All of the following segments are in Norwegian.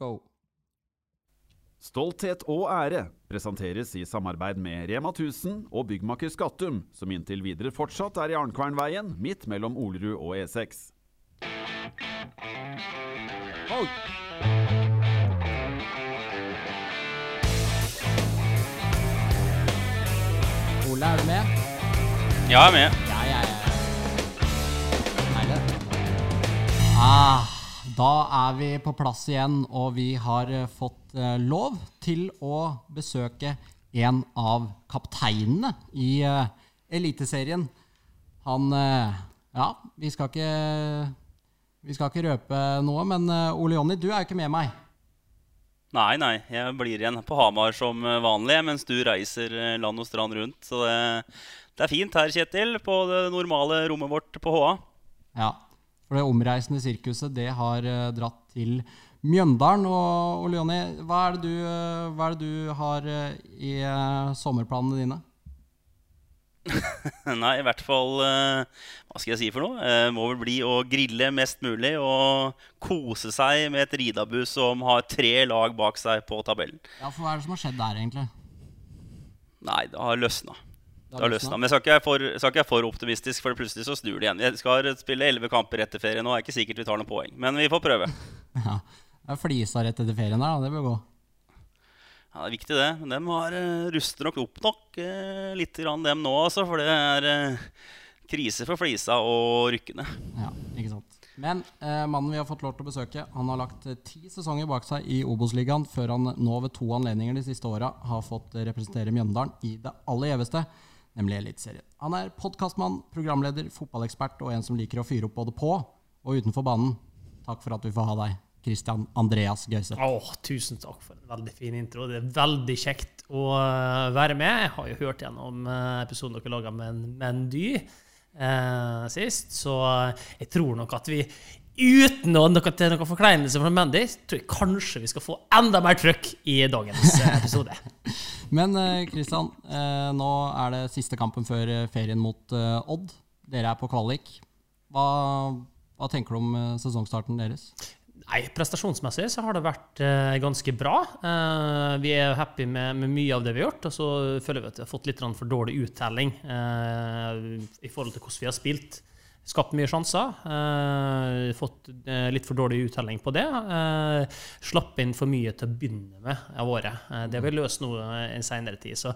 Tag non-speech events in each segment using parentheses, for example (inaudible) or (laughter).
go. Stolthet og ære presenteres i samarbeid med Rema 1000 og byggmaker Skattum, som inntil videre fortsatt er i Arnkvernveien, midt mellom Olerud og E E6. Oi. Ole, er du med? Ja, jeg er med. Ja, ja, ja. Ah, da er vi på plass igjen, og vi har eh, fått eh, lov til å besøke en av kapteinene i eh, Eliteserien. Han Ja, vi skal ikke Vi skal ikke røpe noe, men Ole Jonny, du er jo ikke med meg. Nei, nei, jeg blir igjen på Hamar som vanlig, mens du reiser land og strand rundt. Så det, det er fint her, Kjetil, på det normale rommet vårt på HA. Ja, for det omreisende sirkuset det har eh, dratt til Mjøndalen. Og og Jonny, hva, er du, eh, hva er det du har eh, i sommerplanene dine? (laughs) Nei, i hvert fall Hva skal jeg si for noe? Må vel bli å grille mest mulig og kose seg med et Ridabu som har tre lag bak seg på tabellen. Ja, for hva er det som har skjedd der, egentlig? Nei, det har løsna. Har løsna. Men jeg skal ikke være for, skal ikke jeg for optimistisk, for plutselig så snur det igjen. Vi skal spille elleve kamper etter ferie nå. Det Er ikke sikkert vi tar noen poeng, men vi får prøve. (laughs) Ja, det er flisa rett etter ferien der, da. Det bør gå. Ja, Det er viktig, det. Men de har uh, rustet nok opp nok uh, litt grann dem nå, altså. For det er uh, krise for Flisa og Rykkene. Ja, ikke sant. Men eh, mannen vi har fått lov til å besøke, han har lagt eh, ti sesonger bak seg i Obos-ligaen, før han nå ved to anledninger de siste åra har fått eh, representere Mjøndalen i det aller gjeveste, nemlig Eliteserien. Han er podkastmann, programleder, fotballekspert og en som liker å fyre opp både på og utenfor banen. Takk for at vi får ha deg, Christian Andreas Gauseth. Oh, tusen takk for en veldig fin intro. Det er veldig kjekt å eh, være med. Jeg har jo hørt gjennom eh, episoden dere laga med en Mendy eh, sist, så eh, jeg tror nok at vi Uten å noe, til noen forkleinelse fra Mendy, tror jeg kanskje vi skal få enda mer trøkk i dagens eh, episode. (laughs) Men Kristian, eh, nå er det siste kampen før eh, ferien mot eh, Odd. Dere er på kvalik. Hva, hva tenker du om eh, sesongstarten deres? Nei, prestasjonsmessig så har det vært eh, ganske bra. Eh, vi er happy med, med mye av det vi har gjort, og så føler vi at vi har fått litt for dårlig uttelling eh, i forhold til hvordan vi har spilt. Skapt mye sjanser. Eh, fått eh, litt for dårlig uttelling på det. Eh, slapp inn for mye til å begynne med av året. Eh, det har vi løst nå eh, en senere tid. Så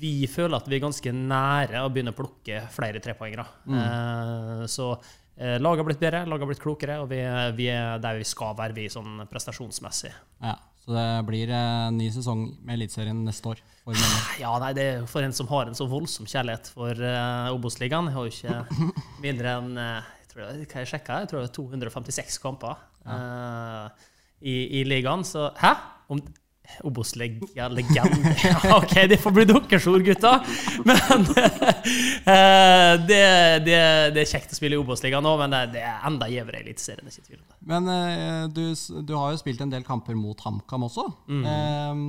vi føler at vi er ganske nære å begynne å plukke flere trepoengere. Mm. så Eh, Laget har blitt bedre, laget har blitt klokere, og vi, vi er der vi skal være, vi sånn prestasjonsmessig. Ja, så det blir en ny sesong med Eliteserien neste år. For (sighs) Ja, nei, det er for en som har en så voldsom kjærlighet for uh, Obos-ligaen. Jeg har jo ikke (laughs) mindre enn eh, jeg tror det, Hva jeg sjekka? Jeg tror det er 256 kamper uh, i, i ligaen. Så Hæ? Om Obos-legende (laughs) ja, OK, det får bli deres ord, gutta. Men (laughs) eh, det, det, det er kjekt å spille i Obos-ligaen nå, men det, er enda gjevere Eliteserien. ikke tvil om det. Men eh, du, du har jo spilt en del kamper mot HamKam også. Eh,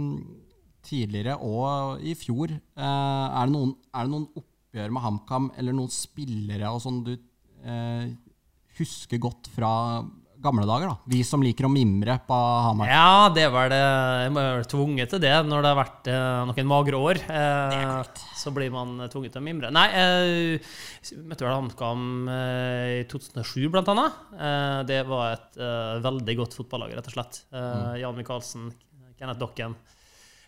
tidligere og i fjor. Eh, er, det noen, er det noen oppgjør med HamKam eller noen spillere og sånn du eh, husker godt fra gamle dager? da? Vi som liker å mimre på Hamar. Ja, det var det. Jeg må være tvunget til det når det har vært eh, noen magre år. Eh, så blir man tvunget til å mimre. Nei, eh, møtte vel HamKam eh, i 2007, blant annet. Eh, det var et eh, veldig godt fotballag, rett og slett. Eh, Jan Michaelsen, Kenneth Dokken.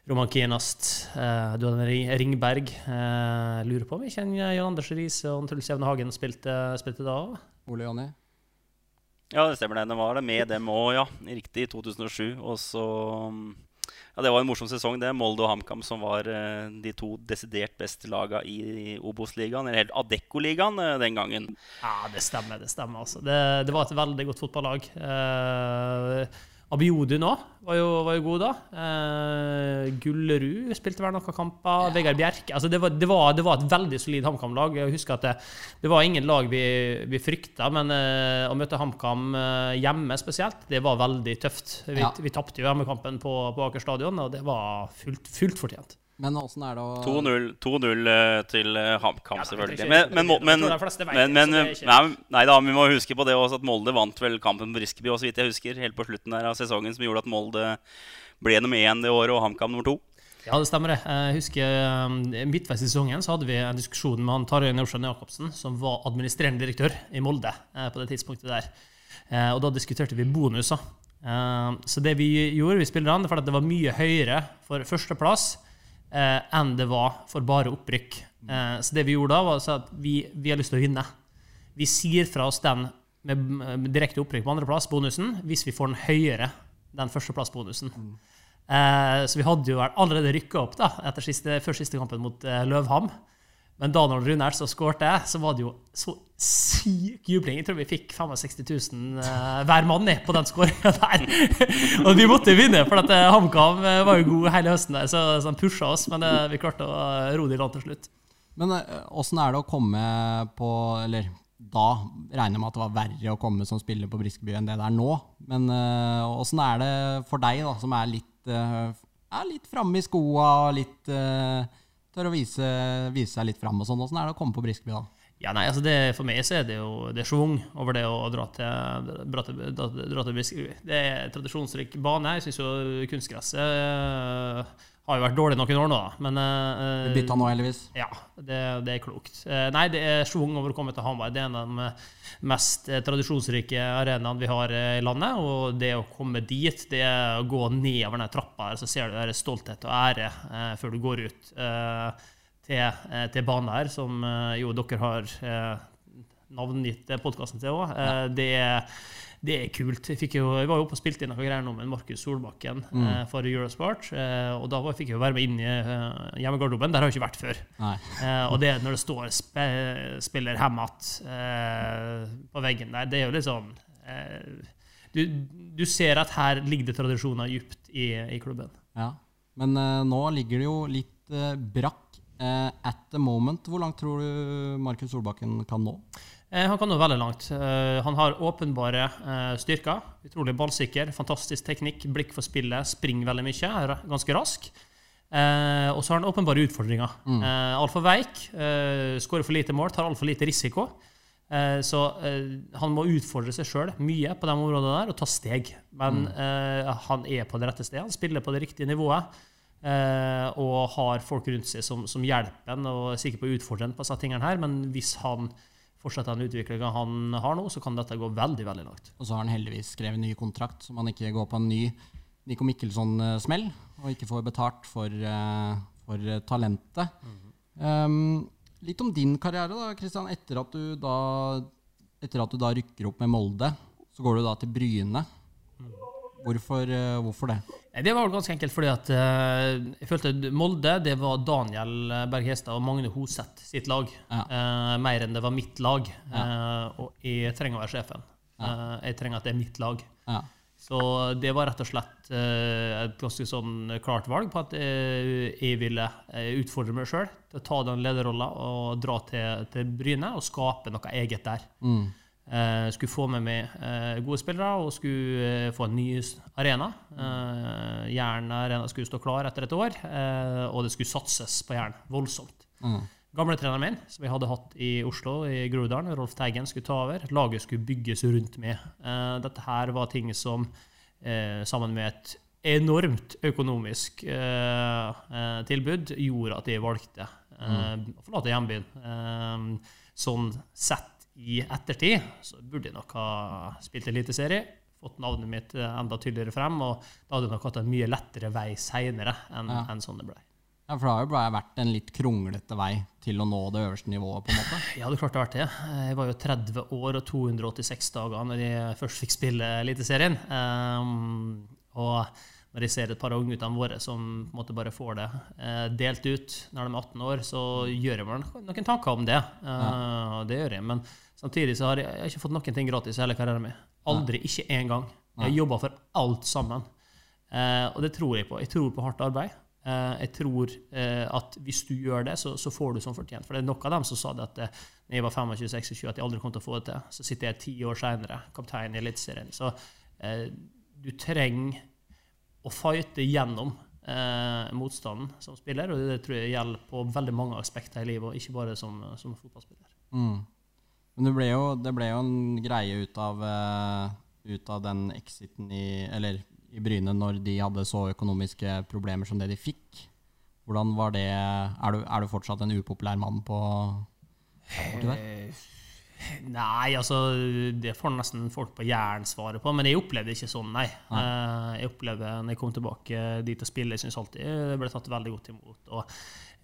Roman Kienast, eh, du hadde Ring- Ringberg. Eh, lurer på om ikke kjenner Jan Anders Riise og Truls Jevne Hagen spilte, spilte da òg? Ole Jonny? Ja, det stemmer det. Det var det med dem òg, ja. Riktig, i 2007. Og så mm, Ja, det var en morsom sesong, det. Molde og HamKam som var eh, de to desidert beste laga i Obos-ligaen, eller helt Adecco-ligaen eh, den gangen. Ja, det stemmer. Det stemmer altså. det, det var et veldig godt fotballag. Eh, Abiodi nå var var jo god da. Eh, Gullerud spilte vel noen kamper. Vegard Bjerke. Altså det, var, det, var, det var et veldig solid HamKam-lag. Jeg husker at det, det var ingen lag vi, vi frykta, men eh, å møte HamKam eh, hjemme spesielt, det var veldig tøft. Vi, Ja. vi tapte jo hjemmekampen på, på Aker stadion, og det var fullt, fullt fortjent. Men åssen er det å 2-0 2-0 eh, til eh, HamKam, selvfølgelig. Men, men, men, men, ikke- nei, da, vi må huske på det også at Molde vant vel kampen på Briskeby også, så vidt jeg husker, helt på slutten der av sesongen, som gjorde at Molde ble nummer én det året og HamKam nummer to. Ja, det stemmer det. Jeg husker Midtveis i sesongen så hadde vi en diskusjon med han Tarjei Nordstrand Jacobsen, som var administrerende direktør i Molde eh, på det tidspunktet der. Eh, og da diskuterte vi bonuser. Eh, så det vi gjorde, vi spillerne, for at det var mye høyere for førsteplass eh, enn det var for bare opprykk. Eh, så det vi gjorde da, var at vi, vi har lyst til å vinne. Vi sier fra oss den med, direkte opprykk på andreplass, bonusen, hvis vi får den høyere, den førsteplassbonusen. Eh, så vi hadde jo allerede rykka opp da, siste, før siste kampen mot eh, Løvham. Men da når Rune så skårte, så var det jo så syk jubling. Jeg tror vi fikk 65 000 eh, hver mann på den skåringa der. (laughs) og vi måtte vinne, for at eh, HamKam eh, var jo god hele høsten, der, så, så han pusha oss. Men vi klarte å ro det i land til slutt. Men åssen er det å komme på Eller da regner jeg med at det var verre å komme som spiller på Briskeby enn det det er nå. Men åssen er det for deg, da, som er litt, litt framme i skoa og litt tør å vise, vise seg litt fram og sånn. Åssen er det å komme på Briskeby da? Ja, nei, altså det, For meg så er det jo det schwung over det å dra til, dra til, dra, til Briskeby. Det er tradisjonsrik bane. Jeg syns jo kunstgresset har jo vært dårlig noen år nå, da. Men uh, Du bytta nå, heldigvis. Ja, det, det er klokt. Uh, nei, det er schwung over å komme til Hamar. Det er en av de mest eh, tradisjonsrike arenaene vi har eh, i landet. Og det å komme dit, det er å gå nedover den trappa her, så ser du der stolthet og ære uh, før du går ut eh, til, eh, til banen her, som eh, jo dere har eh, navngitt podkasten til òg. Eh, det er det er kult. Jeg, jo, jeg var jo oppe og spilte inn noen greier nå med Markus Solbakken Mm. eh, for Eurosport. Eh, og da var, fikk jeg jo være med inn i uh, hjemmegarderoben. Der har jeg ikke vært før. Eh, og det når det står sp 'spiller hemmet' eh, på veggen der, det er jo litt sånn eh, du, du ser at her ligger det tradisjoner dypt i, i klubben. Ja. Men nå ligger det jo litt brakk at the moment. Hvor langt tror du Markus Solbakken kan nå? Eh, han kan nå veldig langt. Eh, han har åpenbare eh, styrker. Utrolig ballsikker, fantastisk teknikk, blikk for spillet, springer veldig mye, er ganske rask. Og så har han åpenbare utfordringer. Mm. Altfor veik, skårer for lite mål, tar altfor lite risiko. Så han må utfordre seg sjøl mye på de områdene der og ta steg. Men mm. han er på det rette stedet. Han spiller på det riktige nivået. Og har folk rundt seg som, som hjelper ham og er sikker på å utfordre ham på disse tingene her. Men hvis han fortsetter den utviklinga han har nå, så kan dette gå veldig veldig langt. Og så har han heldigvis skrevet ny kontrakt, så man ikke går på en ny Nico Mikkelsson-smell og ikke får betalt for, for talentet. Mm talentet. Um, litt om din karriere, da, Kristian. Etter etter at du da rykker opp med Molde, så går du da til Bryne. Hvorfor, eh, hvorfor det? Det var vel ganske enkelt fordi at eh, jeg følte Molde det var Daniel Berg Hestad og Magne Hoseth sitt lag. Ja. Eh, mer enn det var mitt lag. Eh, og jeg trenger å være sjefen. Eh, jeg trenger at det er mitt lag. Ja. Så det var rett og slett et ganske sånn klart valg på at jeg ville utfordre meg sjøl ta den lederrolla og dra til, til Bryne og skape noe eget der. Mm. Eh, skulle få med meg eh, gode spillere og skulle eh, få en ny arena. Jæren arena skulle stå klar etter et år, og det skulle satses på Jæren voldsomt. Mm. Gamletreneren min, som vi hadde hatt i Oslo, i Groruddalen, Rolf Teigen, skulle ta over. Laget skulle bygges rundt. Eh, dette her var ting som, sammen med et enormt økonomisk tilbud, gjorde at jeg valgte eh, å forlate hjembyen. Sånn sett i ettertid så burde jeg nok ha spilt Eliteserie. Fått navnet mitt eh, enda tydeligere frem, og da hadde jeg nok hatt en mye lettere vei seinere enn Ja. en sånn det ble. Ja, for det har jo bare vært en litt kronglete vei til å nå det øverste nivået, på en måte. Ja, det klart det har vært det. Jeg var jo 30 år og 286 dager når jeg først fikk spille Eliteserien. Um, og når jeg ser et par av ungguttene våre som på en måte bare får det uh, delt ut når de er 18 år, så gjør jeg meg noen tanker om det. Uh, ja. Det gjør jeg. Men samtidig så har jeg, jeg har ikke fått noen ting gratis i hele karrieren min. Aldri. Ikke én gang. Jeg har jobba for alt sammen. Eh, og det tror jeg på. Jeg tror på hardt arbeid. Eh, jeg tror eh, at hvis du gjør det, så, så får du som fortjent. For det er nok av dem som sa det at da når jeg var 25-26, at jeg aldri kom til å få det til. Så sitter jeg ti år seinere, kaptein i Eliteserien. Så eh, du trenger å fighte gjennom eh, motstanden som spiller, og det tror jeg gjelder på veldig mange aspekter i livet, og ikke bare som, som fotballspiller. Mm. Men det ble, jo, det ble jo en greie ut av, eh, ut av den exiten i Eller i Bryne når de hadde så økonomiske problemer som det de fikk. Hvordan var det Er du, er du fortsatt en upopulær mann på borti der? Eh, Nei, altså det får nesten folk på Jæren svare på, men jeg opplevde ikke sånn, nei. nei. jeg opplevde når jeg kom tilbake dit og spille, jeg syns alltid det ble tatt veldig godt imot. Og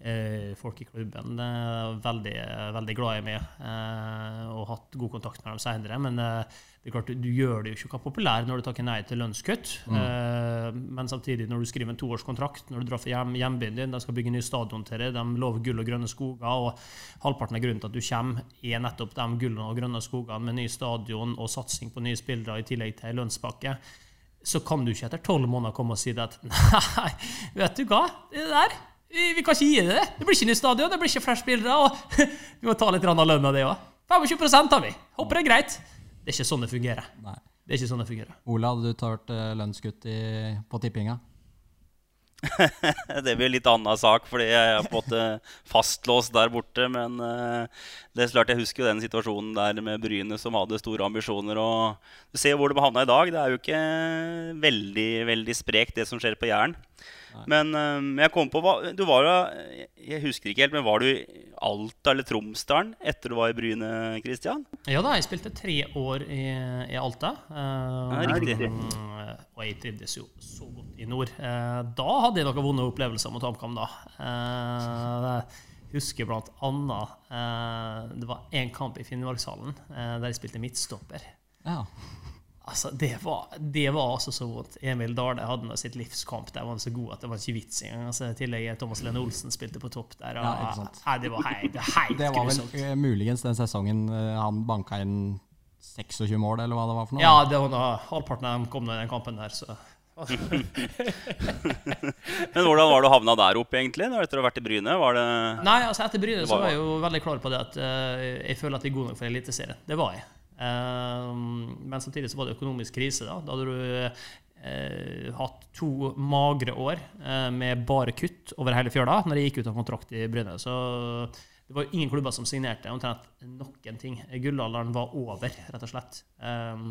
eh, folk i klubben er veldig, veldig glad i meg eh, og hatt god kontakt med dem seinere. Men eh, det er klart, du gjør det jo ikke populær når du takker nei til lønnskutt. Eh, men samtidig, når du skriver en toårskontrakt, når du drar fra hjem, hjembyen din, de skal bygge ny stadion til deg, de lover gull og grønne skoger, og halvparten av grunnen til at du kommer, er nettopp de gullene og grønne skogene med ny stadion og satsing på nye spillere i tillegg til lønnspakke. Så kan du ikke etter tolv måneder komme og si det at (laughs) nei, vet du hva, det der vi kan ikke gi det. Det blir ikke nytt stadion, det blir ikke flere spillere. Og (laughs) vi må ta litt av lønna, det òg. 25 har vi. Håper det er greit. Det er ikke sånn det fungerer. Nei. Det er ikke sånn det fungerer. Ola, hadde du tatt eh, lønnskutt i, på tippinga? (laughs) Det blir en litt annen sak, fordi jeg er på en måte fastlåst der borte. Men uh, det er klart jeg husker jo den situasjonen der med Bryne som hadde store ambisjoner. Og du ser jo hvor de havna i dag. Det er jo ikke veldig veldig sprekt, det som skjer på Jæren. Men um, jeg kom på Du var jo Jeg husker ikke helt, men var du i Alta eller Tromsdalen etter du var i Bryne, Christian? Ja da, jeg spilte tre år i, i Alta. Uh, Ja, riktig. mm, og jeg trivdes jo så godt i nord. Uh, da hadde jeg noen vonde opplevelser mot HamKam, da. Uh, husker blant annet eh, Det var én kamp i Finnmarkshallen eh, der jeg spilte midtstopper. Ja. Altså, det var, det var altså så vondt. Emil Dale hadde nå sitt livskamp. Der var han så god at det var ikke vits engang. Altså, I tillegg Thomas Lene Olsen spilte på topp der. Og, Ja, ikke sant. Nei, det var helt, helt (laughs) Det var vel grusomt. eh, muligens den sesongen uh, han banka inn 26 mål, eller hva det var for noe? Ja, det var noe, halvparten av dem kom nå i den kampen der, så (laughs) Men hvordan var det å havne der oppe, egentlig? Etter å ha vært i Bryne? Var det Nei, altså etter Bryne Det så var- var jeg jo veldig klar på det at uh, jeg føler at jeg er god nok for Eliteserien. Det var jeg. Eh, men samtidig så var det økonomisk krise. Da Da hadde du eh, hatt to magre år eh, med bare kutt over hele fjøla når jeg gikk ut av kontrakt i Bryne. Så det var ingen klubber som signerte omtrent noen ting. Gullalderen var over, rett og slett. Eh,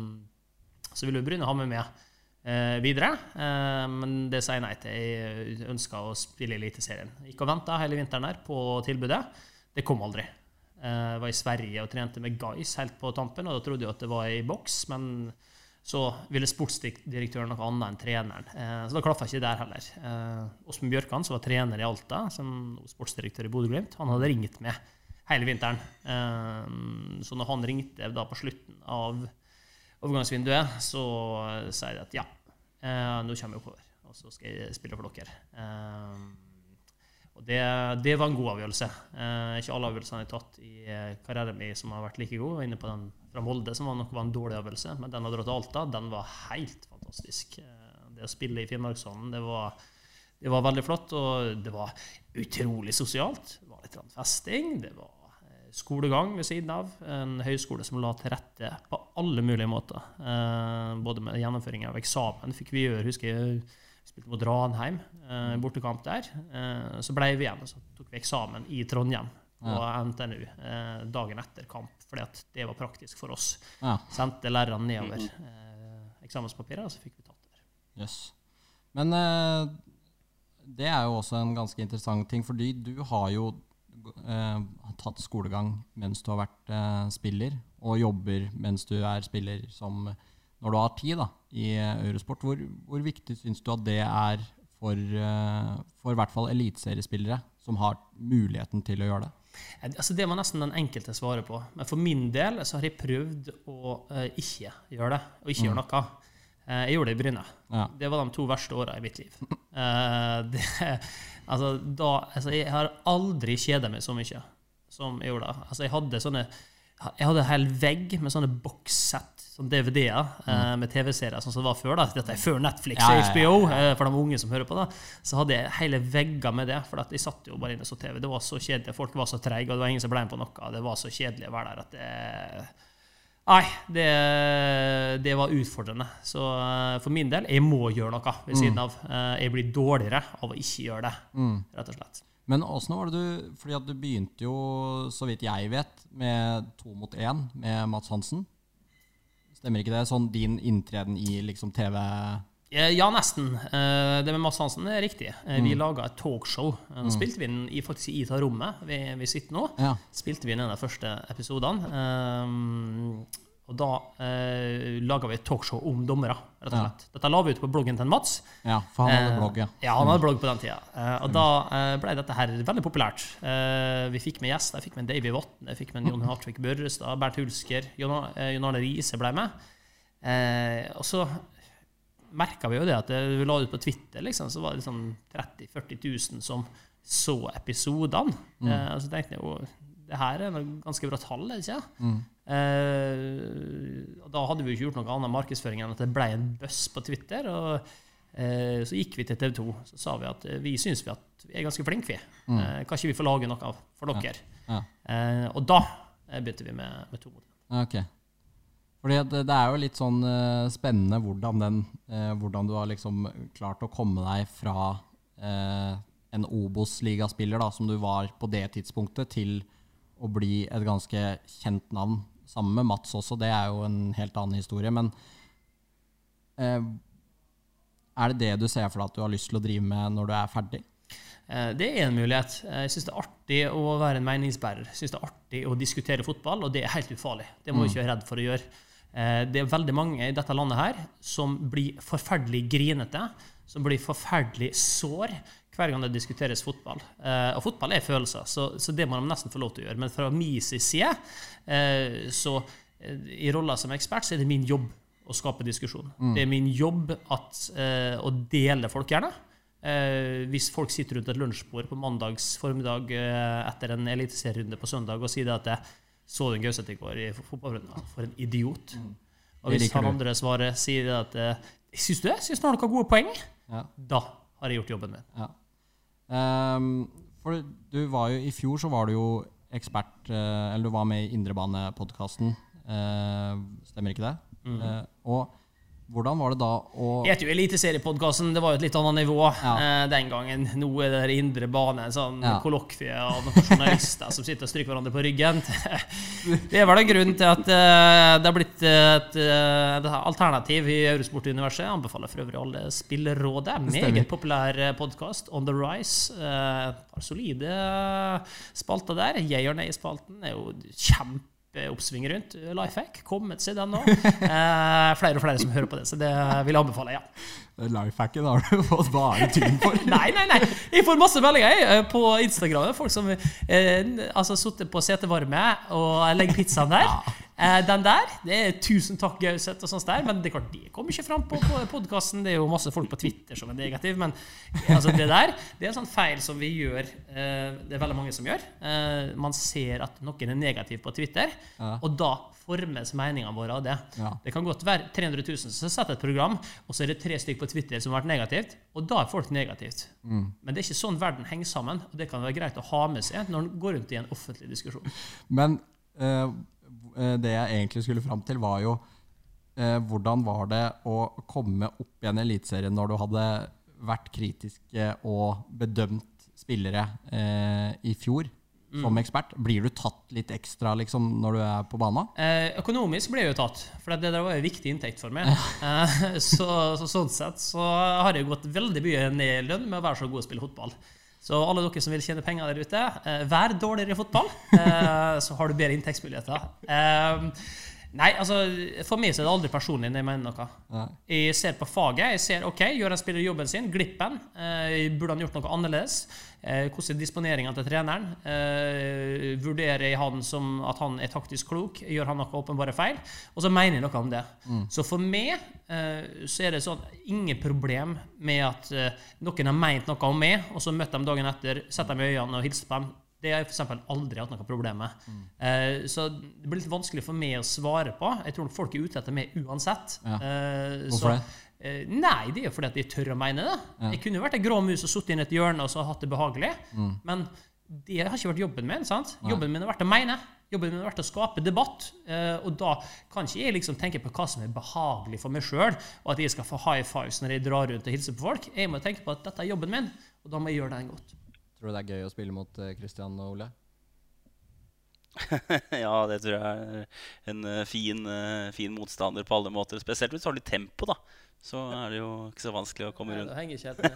så ville Bryne ha med meg eh, videre, eh, men det sier jeg nei til. Jeg ønska å spille Eliteserien. Gikk og venta hele vinteren her på tilbudet. Det kom aldri. Eh, Jeg var i Sverige og trente med Guys helt på tampen, og da trodde jeg at det var i boks, men så ville sportsdirektøren noe annet enn treneren. Eh, Så da klaffa ikke der heller. Eh, Åsmund Bjørkan, som var trener i Alta, som sportsdirektør i Bodø-Glimt, han hadde ringt med hele vinteren. Eh, Så når han ringte da på slutten av overgangsvinduet, så sa de at ja, eh, nå kommer jeg oppover, og så skal jeg spille for dere. Og det, det var en god avgjørelse. Eh, ikke alle avgjørelsene jeg har tatt i eh, karrieren min som har vært like gode. Jeg inne på den fra Molde, som var nok var en dårlig avgjørelse, men den å dra til Alta, den var helt fantastisk. Eh, det å spille i Finnmarkshallen, det var, det var veldig flott, og det var utrolig sosialt. Det var litt festing. det var eh, skolegang ved siden av. En høyskole som la til rette på alle mulige måter. Både med gjennomføring av eksamen fikk vi gjøre. husker jeg spilte mot Ranheim, eh, bortekamp der. Eh, så ble vi igjen, og så tok vi eksamen i Trondheim på NTNU eh, dagen etter kamp, fordi at det var praktisk for oss. Ja, Sendte lærerne nedover eh, eksamenspapiret, og så fikk vi tatt det. Yes. Men eh, det er jo også en ganske interessant ting, fordi du har jo eh, tatt skolegang mens du har vært spiller, og jobber mens du er spiller som når du har tid da, i eh, Eurosport. Hvor, hvor viktig syns du at det er for, eh, for i hvert fall eliteseriespillere som har muligheten til å gjøre det? Altså det må nesten den enkelte svare på. Men for min del så har jeg prøvd å uh, ikke gjøre det, og ikke gjøre noe. Uh, jeg gjorde det i Bryne. Ja. Det var de to verste åra i mitt liv. Uh, (laughs) det, altså, da, altså, jeg har aldri kjeda meg så mye som jeg gjorde da. Altså, jeg hadde sånne jeg hadde en hel vegg med sånne bokssett, sånne DVD-er, eh, med TV-serier sånn som det var før. da. Dette er før Netflix Ja, og ja, ja. HBO, eh, for de unge som hører på. da. Så hadde jeg hele vegger med det, for at jeg satt jo bare inne og så TV. Det var så kjedelig. Folk var så treige, og det var ingen som ble med på noe. Det var så kjedelig å være der at det Nei, det, det var utfordrende. Så eh, for min del, jeg må gjøre noe ved siden av. Eh, jeg blir dårligere av å ikke gjøre det, rett og slett. Men åssen var det du Fordi at du begynte jo, så vidt jeg vet, med to mot én med Mats Hansen. Stemmer ikke det? Sånn din inntreden i liksom TV Eh, Ja, nesten. Eh, Det med Mads Hansen er riktig. Vi Vi laga et talkshow. Eh, Nå spilte vi den i, faktisk i det rommet vi, vi sitter nå. Ja. Spilte vi den de første episodene. Og da eh, laga vi et talkshow om dommere, rett og slett. Dette la vi ut på bloggen til Mats. Ja, for han hadde Eh, blogg, ja. Ja, han hadde blogg på den tida. Eh, og da eh, ble dette her veldig populært. Eh, vi fikk med gjester. Jeg fikk med Davy Vatne, jeg fikk med Jon (laughs) Hartvig Børrestad, Bernt Hulsker, Jon eh, Arne Riise ble med. Eh, og så merka vi jo det at vi la ut på Twitter, liksom, så var det liksom 30 000-40 000 som så episodene. Eh, og så tenkte jeg jo det her er noe ganske bra tall, ikke? Eh, og da hadde vi jo ikke gjort noe annet markedsføring enn at det ble en buzz på Twitter. og eh, så gikk vi til TV 2 så sa vi at eh, vi syns vi, vi er ganske flinke. vi. Eh, kan ikke vi få lage noe for dere? Ja. Eh, og da eh, begynte vi med, med to mot okay. Fordi det det er jo litt sånn eh, spennende hvordan, den, eh, hvordan du har liksom klart å komme deg fra eh, en Obos-ligaspiller som du var på det tidspunktet, til å bli et ganske kjent navn. Sammen med Mats også, det er jo en helt annen historie. Men eh, er det det du ser for deg at du har lyst til å drive med når du er ferdig? Eh, Det er en mulighet. Jeg syns det er artig å være en meningsbærer. Jeg synes det er artig å diskutere fotball, og det er helt ufarlig. Det må vi ikke være redd for å gjøre. Eh, Det er veldig mange i dette landet her som blir forferdelig grinete, som blir forferdelig sår hver gang det diskuteres fotball. Eh, Og fotball er følelser, så, så det må de nesten få lov til å gjøre. Men fra min side, eh, så eh, i rolla som ekspert, så er det min jobb å skape diskusjon. Det er min jobb at, eh, å dele folk gjerne. Eh, hvis folk sitter rundt et lunsjbord på mandags formiddag eh, etter en eliteserierunde på søndag og sier det at jeg så du en Gauseth i går i fotballrunden? For en idiot. Og hvis han andre svarer sier det at eh, Syns du det? Syns du har noen gode poeng? Ja. Da har jeg gjort jobben min. Ja. Ehm, for du var jo I fjor så var du jo ekspert eh, Eller du var med i Indrebanepodkasten. Uh, stemmer ikke det? Eh, og hvordan var det da å Det het jo Eliteseriepodkasten, det var jo et litt annet nivå Ja. eh, den gangen. Nå er det der indre bane, en sånn Ja. kollokvie av noen journalister som sitter og stryker hverandre på ryggen. (laughs) Det er vel en grunn til at eh, det har blitt et, eh, et alternativ i Eurosport-universet. Jeg anbefaler for øvrig alle Spillerådet. Stemmer. Meget populær podkast. On the rise. Eh, solide spalter der. Jeg og nei-spalten er jo kjempeoppsving rundt. Lifehack. Kommet seg den nå. (laughs) Eh, flere og flere som hører på det, så det vil jeg anbefale. ja. Lifehacken har du (laughs) fått bare tyn for. (laughs) Nei, nei, nei. Jeg får masse meldinger jeg, eh, på Instagram. Folk som eh, altså sitter på setevarme og legger pizzaen der. (laughs) Eh, den der det er 'tusen takk, Gauseth' og sånt der, men det er klart, det kommer ikke fram på, på podkasten. Det er jo masse folk på Twitter som er negative, men altså, det der det er en sånn feil som vi gjør. Eh, det er veldig mange som gjør. Eh, man ser at noen er negativ på Twitter, Ja. og da formes meningene våre av det. Ja. Det kan godt være 300 000 som setter et program, og så er det tre stykker på Twitter som har vært negativt, og da er folk negativt. Mm. Men det er ikke sånn verden henger sammen, og det kan være greit å ha med seg når en går rundt i en offentlig diskusjon. Men eh, eh, det jeg egentlig skulle fram til, var jo eh, hvordan var det å komme opp igjen i Eliteserien når du hadde vært kritisk og bedømt spillere eh, i fjor som ekspert? Blir du tatt litt ekstra liksom, når du er på banen? Eh, økonomisk blir jeg jo tatt, for det der var en viktig inntekt for meg. Eh, (laughs) så, så sånn sett så har jeg gått veldig mye ned i lønn med å være så god å spille fotball. Så alle dere som vil tjene penger der ute, eh, vær dårligere i fotball, eh, (laughs) så har du bedre inntektsmuligheter. Nei, altså, for meg så er det aldri personlig når jeg mener noe. Nei. Jeg ser på faget. jeg ser, ok, Gjør en spiller jobben sin? Glippen? Eh, burde han gjort noe annerledes? Eh, hvordan er disponeringa til treneren? Eh, vurderer jeg han som at han er taktisk klok? Gjør han noe åpenbare feil? Og så mener jeg noe om det. Så for meg eh, så er det sånn ingen problem med at eh, noen har meint noe om meg, og så møtte de dagen etter, setter dem i øynene og hilser på dem. Det har jeg for eksempel aldri hatt noe problem med. Eh, så det blir litt vanskelig for meg å svare på. Jeg tror folk er ute etter meg uansett. Ja. Eh, Hvorfor så- det? Eh, nei, det er jo fordi at jeg tør å mene det. Jeg kunne vært ei grå mus og sittet inn et hjørne og så hatt det behagelig. Mm. Men det har ikke vært jobben min. sant? Jobben min har vært å mene. Jobben min har vært å skape debatt. eh, og da kan ikke jeg liksom tenke på hva som er behagelig for meg sjøl, og at jeg skal få high fives når jeg drar rundt og hilser på folk. Jeg må tenke på at dette er jobben min, og da må jeg gjøre den godt. Tror du det er gøy å spille mot Kristian og Ole? (laughs) ja, det tror jeg er en eh, fin, eh, fin motstander på alle måter. Spesielt hvis du har litt tempo, da. Så er det jo ikke så vanskelig å komme Nei, rundt. det henger ikke helt med.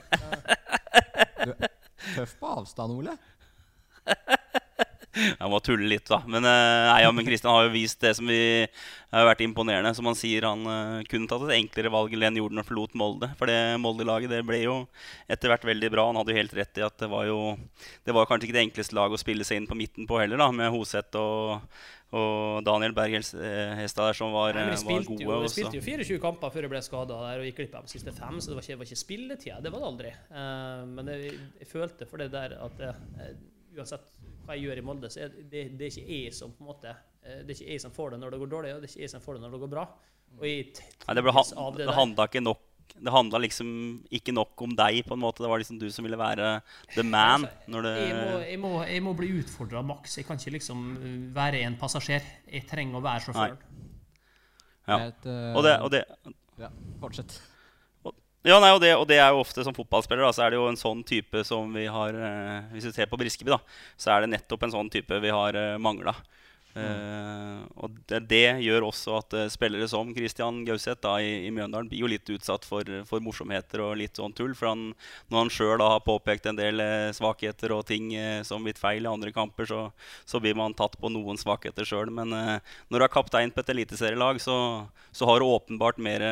Ja. Tøff på avstand, Ole. (laughs) Jeg må tulle litt, da. Men, eh, nei, ja, men Christian har jo vist det som vi har vært imponerende. Som han sier, han eh, kunne tatt et enklere valg enn gjorde når han forlot Molde. For det Molde-laget det ble jo etter hvert veldig bra. Han hadde jo helt rett i at det var jo Det var kanskje ikke det enkleste laget å spille seg inn på midten på heller, da, med Hoseth og, og Daniel Berg eh, Hestad der som var, Nei, var gode. jo, jeg spilte jo 24 kamper før jeg ble skada og gikk glipp av de siste fem, så det var ikke, var ikke spilletida. Det var det aldri. Uh, men jeg, jeg følte for det der at uh, uansett hva jeg gjør i Molde, så er det, det er ikke jeg som på en måte eh, Det er ikke jeg som får det når det går dårlig, og det er ikke jeg som får det når det går bra. Og jeg Nei, det, han- trives det handla ikke nok det handla liksom ikke nok om deg, på en måte. Det var liksom du som ville være the man. Når det, Jeg må, jeg må, jeg må bli utfordra maks. Jeg kan ikke liksom uh, være en passasjer. Jeg trenger å være sjåfør. Ja. Eh, og det, og det, Ja, fortsett. Ja, nei, og det, og det er jo ofte som fotballspiller, da, så er det jo en sånn type som vi har eh, Hvis vi ser på Briskeby, da, så er det nettopp en sånn type vi har eh, mangla. Eh, og det, det gjør også at uh, spillere som Christian Gauseth i, i Mjøndalen blir jo litt utsatt for, for morsomheter og litt sånn tull. For han, når han sjøl har påpekt en del uh, svakheter og ting som blitt feil i andre kamper, så, så blir man tatt på noen svakheter sjøl. Men når du er kaptein på et eliteserielag, så, så har du åpenbart mer,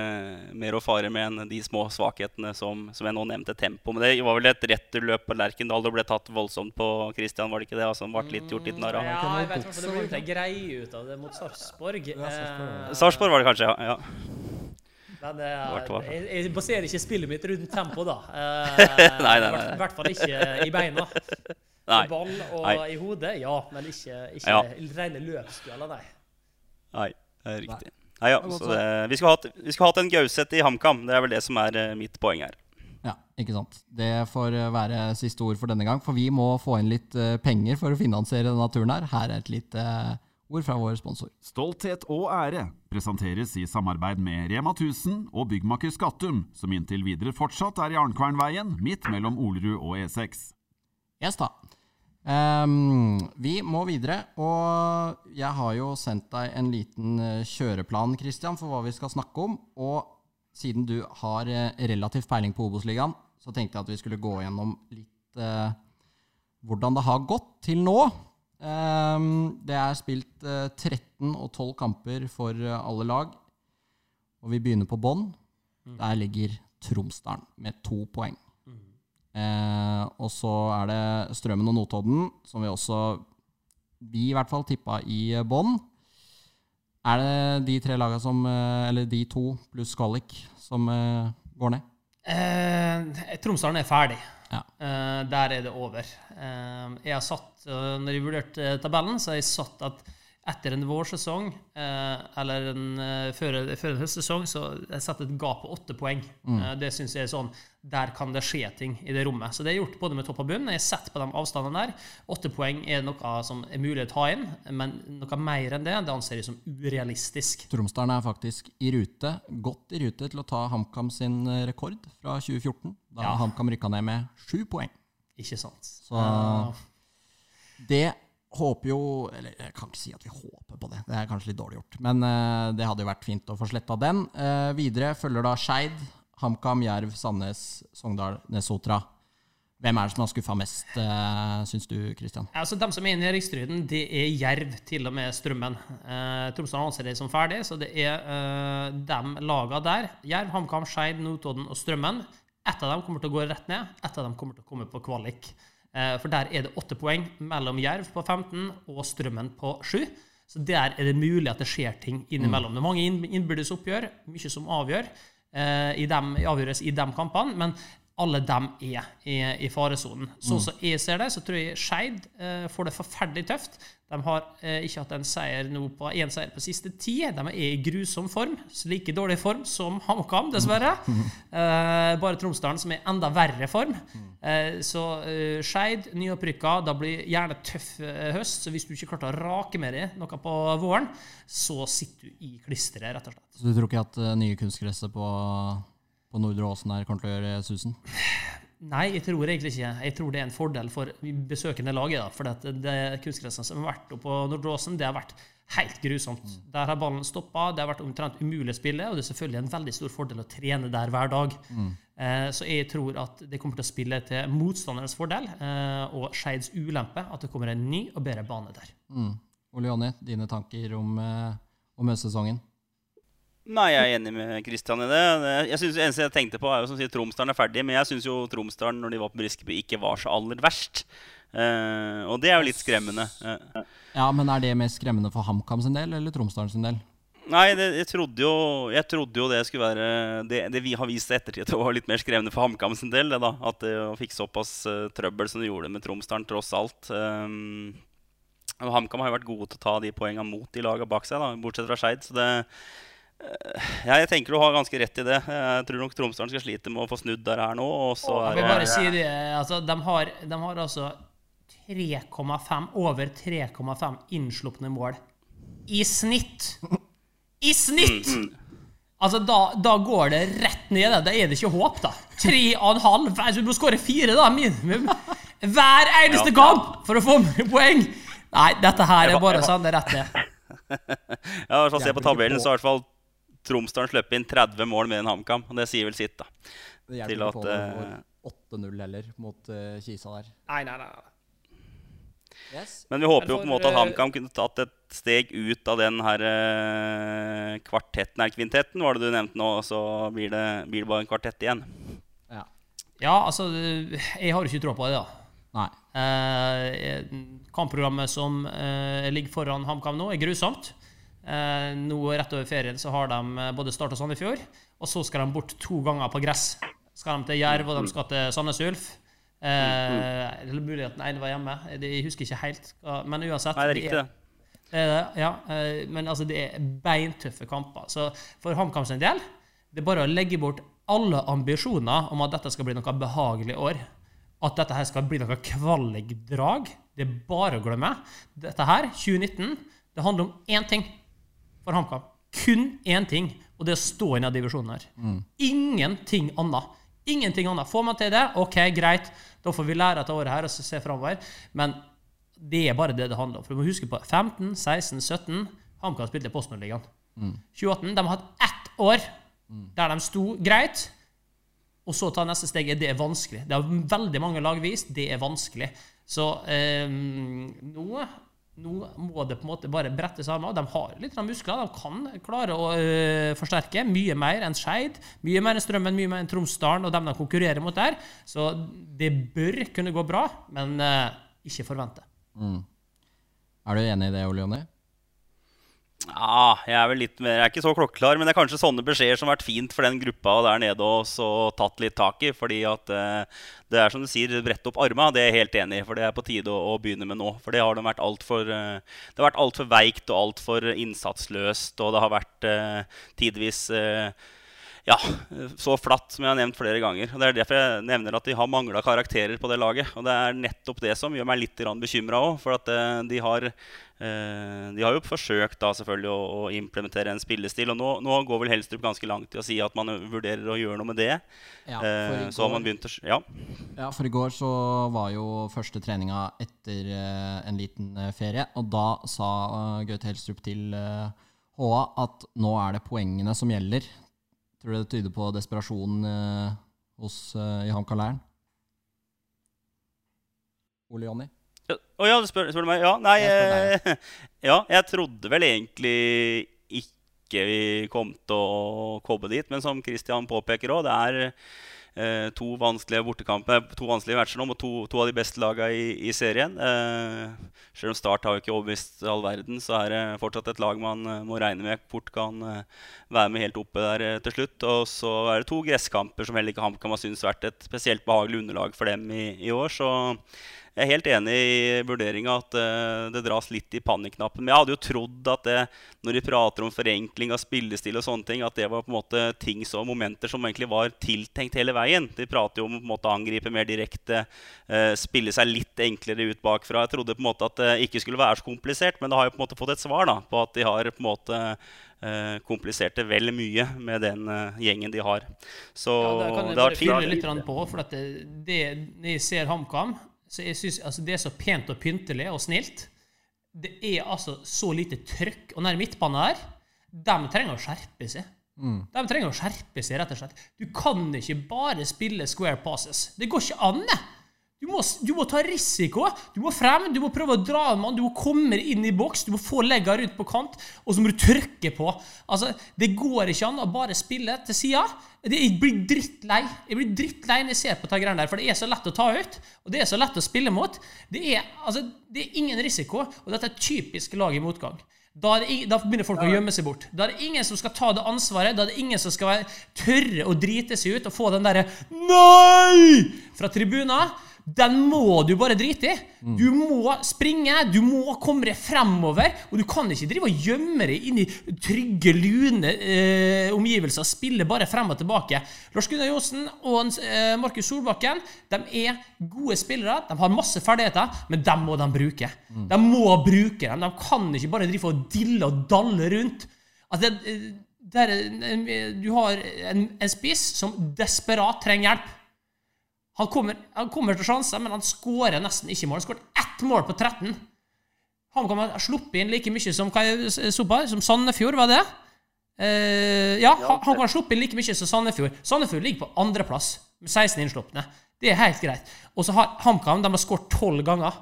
mer å fare med enn de små svakhetene som, som jeg nå nevnte. Tempo. Men det var vel et returløp på Lerkendal. Det ble tatt voldsomt på Christian, var det ikke det? Altså, han ble litt gjort litt narr av. Ja, jeg vet ikke hvert det greie ut av det mot Sarpsborg. Ja, Sarpsborg var det kanskje, ja. ja. Men eh, jeg, jeg baserer ikke spillet mitt rundt tempo, da. Eh, (laughs) Nei, nei, nei. I hvert- fall ikke i beina. Nei. Ball og Nei. i hodet, ja. Men ikke, ikke Ja. rene løpsdueller, nei. Nei, det er riktig. Nei, ja, så det, vi skulle hatt, vi hatt en Gauseth i HamKam. Det er vel det som er eh, mitt poeng her. Ja, ikke sant. Det får eh, være siste ord for denne gang, for vi må få inn litt eh, penger for å finansiere denne turen her. Her er et lite eh, ord fra vår sponsor. Stolthet og ære presenteres i samarbeid med Rema 1000 og byggmaker Skattum, som inntil videre fortsatt er i Arnkvernveien, midt mellom Olerud og E E6. Yes da. Um, vi må videre, og jeg har jo sendt deg en liten kjøreplan, Christian, for hva vi skal snakke om. Og siden du har eh, relativt peiling på Obos-ligaen, så tenkte jeg at vi skulle gå gjennom litt eh, hvordan det har gått til nå. Um, det er spilt eh, 13 og 12 kamper for eh, alle lag, og vi begynner på bånn. Der ligger Tromsdalen med to poeng. Eh, og så er det Strømmen og Notodden, som vi også Vi i hvert fall tippa i bånn. Er det de tre lagene som eh, Eller de to pluss kvalik som eh, går ned? Eh, Tromsdalen er ferdig. Ja. Eh, der er det over. Eh, jeg har satt, eh, når jeg vurderte tabellen, så har jeg satt at etter en vårsesong, eh, eller en, eh, før, før en høstsesong, så jeg setter et gap på åtte poeng. Mm. det syns jeg er sånn Der kan det skje ting i det rommet. Så det er gjort både med topp og bunn. Jeg setter på de avstandene der. Åtte poeng er noe som er mulig å ta inn, men noe mer enn det, det anser jeg som urealistisk. Tromsdalen er faktisk i rute, godt i rute til å ta HamKam sin eh, rekord fra 2014. Da Ja. HamKam rykka ned med sju poeng. Ikke sant? Så det håper jo Eller jeg kan ikke si at vi håper på det, det er kanskje litt dårlig gjort. Men uh, det hadde jo vært fint å få sletta den. Uh, videre følger da Skeid, HamKam, Jerv, Sandnes, Sogndal, Nesotra. Hvem er det som har skuffa mest, uh, syns du, Kristian? Altså, de som er inne i Rikstryden det er Jerv, til og med Strømmen. Uh, Tromsø anser det som ferdig, så det er uh, de laga der. Jerv, HamKam, Skeid, Notodden og Strømmen. Ett av dem kommer til å gå rett ned, ett av dem kommer til å komme på kvalik. Eh, for der er det åtte poeng mellom Jerv på 15 og Strømmen på 7. Så der er det mulig at det skjer ting innimellom. Det er mange innbyrdes oppgjør, mye som avgjør. eh, I dem, avgjøres i de kampene, men alle dem er i, i faresonen. Sånn som jeg ser det, så tror jeg Skeid eh, får det forferdelig tøft. De har eh, ikke hatt en seier nå på én seier på siste ti. De er i grusom form. Så like dårlig form som (laughs) HamKam, dessverre. Eh, bare Tromsdalen som er enda verre form. Eh, så eh, Skeid, nyopprykka, da blir gjerne tøff eh, høst. Så hvis du ikke klarte å rake med deg noe på våren, så sitter du i klisteret, rett og slett. Så du tror ikke at eh, nye kunstgresset på, på Nordre Åsen her kommer til å gjøre susen? Nei, jeg tror egentlig ikke. Jeg tror det er en fordel for besøkende laget. da, For det, det kunstgresset som har vært oppe på Nordåsen, det har vært helt grusomt. Der har ballen stoppa, det har vært omtrent umulig å spille, og det er selvfølgelig en veldig stor fordel å trene der hver dag. Eh, så jeg tror at det kommer til å spille til motstanderens fordel eh, og Skeids ulempe at det kommer en ny og bedre bane der. Mm. Ole Jonny, dine tanker om, eh, om høstsesongen? Nei, jeg er enig med Kristian i det. Jeg synes, det eneste jeg tenkte på, er jo som sier Tromsdalen er ferdig. Men jeg syns jo Tromsdalen, når de var på Briskeby, ikke var så aller verst. Eh, og det er jo litt skremmende. Eh, Ja, men er det mer skremmende for HamKam sin del eller Tromsdalen sin del? Nei, det, jeg, trodde jo, jeg trodde jo det skulle være Det, det vi har vist i ettertid, at det var litt mer skremmende for HamKam sin del. Det, da. At det fikk såpass uh, trøbbel som det gjorde med Tromsdalen, tross alt. Um, HamKam har jo vært gode til å ta de poengene mot de lagene bak seg, da, bortsett fra Skeid. Så det eh, jeg tenker du har ganske rett i det. Jeg tror nok Tromsdalen skal slite med å få snudd der her nå. Og så Jeg er vil bare si det, altså, de, har, de har altså 3,5 over 3,5 innslupne mål. I snitt! I snitt! Altså, da, da går det rett ned. Da er det ikke håp, da. Tre og en halv. Altså, Du må skåre fire, da, minimum. Hver eneste kamp for å få med poeng! Nei, dette her er bare sånn. Det er rett ned. (laughs) Ja, hvis man ser Se på tabellen, så har i hvert fall Tromsdalen sluppet inn 30 mål med en HamKam. Og det sier vel sitt, da. Det Til hjelper ikke på eh, 8-0 heller mot uh, Kisa der. Nei, nei, nei. Yes. Men vi håper jo på en måte at eh, HamKam kunne tatt et steg ut av den her uh, kvartetten, eller kvintetten, var det du nevnte nå. og Så blir det, blir det bare en kvartett igjen. Ja. Ja, altså, jeg har ikke tro på det, da. Nei. Eh, kampprogrammet som eh, ligger foran HamKam nå, er grusomt. Eh, nå Rett over ferien så har de eh, både Start og Sandefjord. Og så skal de bort to ganger på gress. Skal de til Jerv, og de skal til Sandnes Ulf. Eh, eller mulig at den ene var hjemme. Jeg husker ikke helt. Men uansett. Nei, det er riktig, det. Er ja. Eh, Men altså, det er beintøffe kamper. Så for HamKam sin del, det er bare å legge bort alle ambisjoner om at dette skal bli noe behagelig år. At dette her skal bli noe kvalikdrag. Det er bare å glemme. Dette her, 2019, det handler om én ting for HamKam. Kun én ting, og det er å stå i denne divisjonen her. Ingenting annet. Ingenting annet. Får man til det, OK, greit. Da får vi lære dette året her og se framover. Men det er bare det det handler om. For du må huske på 15, 16, 17 HamKam spilte Postnordligaen. 28 De har hatt ett år der de sto greit. Og så ta neste steg. Det er vanskelig. Det har veldig mange lag vist. Det er vanskelig. Så eh, nå, nå må det på en måte bare brettes armer. De har litt muskler. De kan klare å eh, forsterke mye mer enn Skeid. Mye mer enn Strømmen, mye mer enn Tromsdalen og dem de konkurrerer mot der. Så det bør kunne gå bra, men eh, ikke forvente. Er du enig i det, Ole Jonny? Ja, jeg er vel litt mer Jeg er ikke så klokkeklar, men det er kanskje sånne beskjeder som har vært fint for den gruppa der nede og så tatt litt tak i. Fordi at eh, det er som du sier, brett opp arma. Det er jeg helt enig i. For det er på tide å, å begynne med nå. For det har de vært altfor eh, Det veikt og altfor innsatsløst. Og det har vært eh, tidvis eh, ja, så flatt som jeg har nevnt flere ganger. Og Det er derfor jeg nevner at de har mangla karakterer på det laget. Og det er nettopp det som gjør meg litt bekymra òg. For at eh, de har eh, De har jo forsøkt da selvfølgelig å, implementere en spillestil. Og nå, nå går vel Helstrup ganske langt i å si at man vurderer å gjøre noe med det. Ja, Eh, for i så har man går- begynt å Ja. Ja, for i går så var jo første treninga etter eh, en liten eh, ferie, og da sa Gaute Helstrup til eh, HA at nå er det poengene som gjelder. Tror du det tyder på desperasjon eh, hos eh, i HamKam-leiren? Ole Jonny? Ja, Å ja, du spør, spør du meg? Ja, nei Jeg spør ja. (laughs) Ja, jeg trodde vel egentlig ikke vi kom til å komme dit. Men som Christian påpeker òg, det er eh, to vanskelige bortekamper, to vanskelige matcher nå mot to, to, av de beste lagene i, i serien. Eh, selv om Start har jo ikke overbevist all verden, så er det fortsatt et lag man uh, må regne med fort kan uh, være med helt oppe der uh, til slutt. Og så er det to gresskamper som heller ikke HamKam har syntes vært et spesielt behagelig underlag for dem i, i år. Så jeg er helt enig i vurderinga at uh, det dras litt i panikknappen. Men jeg hadde jo trodd at det, når de prater om forenkling av spillestil og sånne ting, at det var på en måte ting og momenter som egentlig var tiltenkt hele veien. De prater jo om å på en måte angripe mer direkte, uh, spille seg litt enklere ut bakfra. Jeg trodde på en måte at det ikke skulle være så komplisert, men det har jo på en måte fått et svar da, på at de har på en måte uh, komplisert det vel mye med den gjengen de har. Så ja, det kan jeg fint. litt på, for det, det, jeg ser HamKam så jeg synes, altså Det er så pent og pyntelig og snilt. Det er altså så lite trøkk. Og den midtbanen der, de trenger å skjerpe seg. Mm. De trenger å skjerpe seg, rett og slett. Du kan ikke bare spille square passes. Det går ikke an, det! Du må, du må, ta risiko. Du må frem, du må prøve å dra en mann, du må komme inn i boks, du må få legga rundt på kant, og så må du trykke på. Altså, Det går ikke an å bare spille til sida. Jeg blir drittlei Jeg blir drittlei når jeg ser på de greiene der, for det er så lett å ta ut, og det er så lett å spille mot. Det er, altså, det er ingen risiko, og dette er typisk lag i motgang. Da, det, da, begynner folk å gjemme seg bort. Da er det ingen som skal ta det ansvaret. Da er det ingen som skal tørre å drite seg ut og få den derre Nei! fra tribunen den må du bare drite i. Du må springe, du må komme deg fremover. Og du kan ikke drive og gjemme deg inn i trygge, lune eh, omgivelser spille bare frem og tilbake. Lars Gunnar Johnsen og eh, Markus Solbakken de er gode spillere. De har masse ferdigheter, men dem må de bruke. De må bruke dem. De kan ikke bare drive og dille og dalle rundt. Altså, det, det er, du har en, en spiss som desperat trenger hjelp. Han kommer, han kommer til sjanser, men han skårer nesten ikke mål. Han skåret ett mål på 13. Han kan ha sluppet inn like mye som, som Sandefjord, var det? Uh, ja, han, kan sluppe sluppet inn like mye som Sandefjord. Sandefjord ligger på andreplass med 16 innslupne. Det er helt greit. Og så har HamKam de har skåret 12 ganger.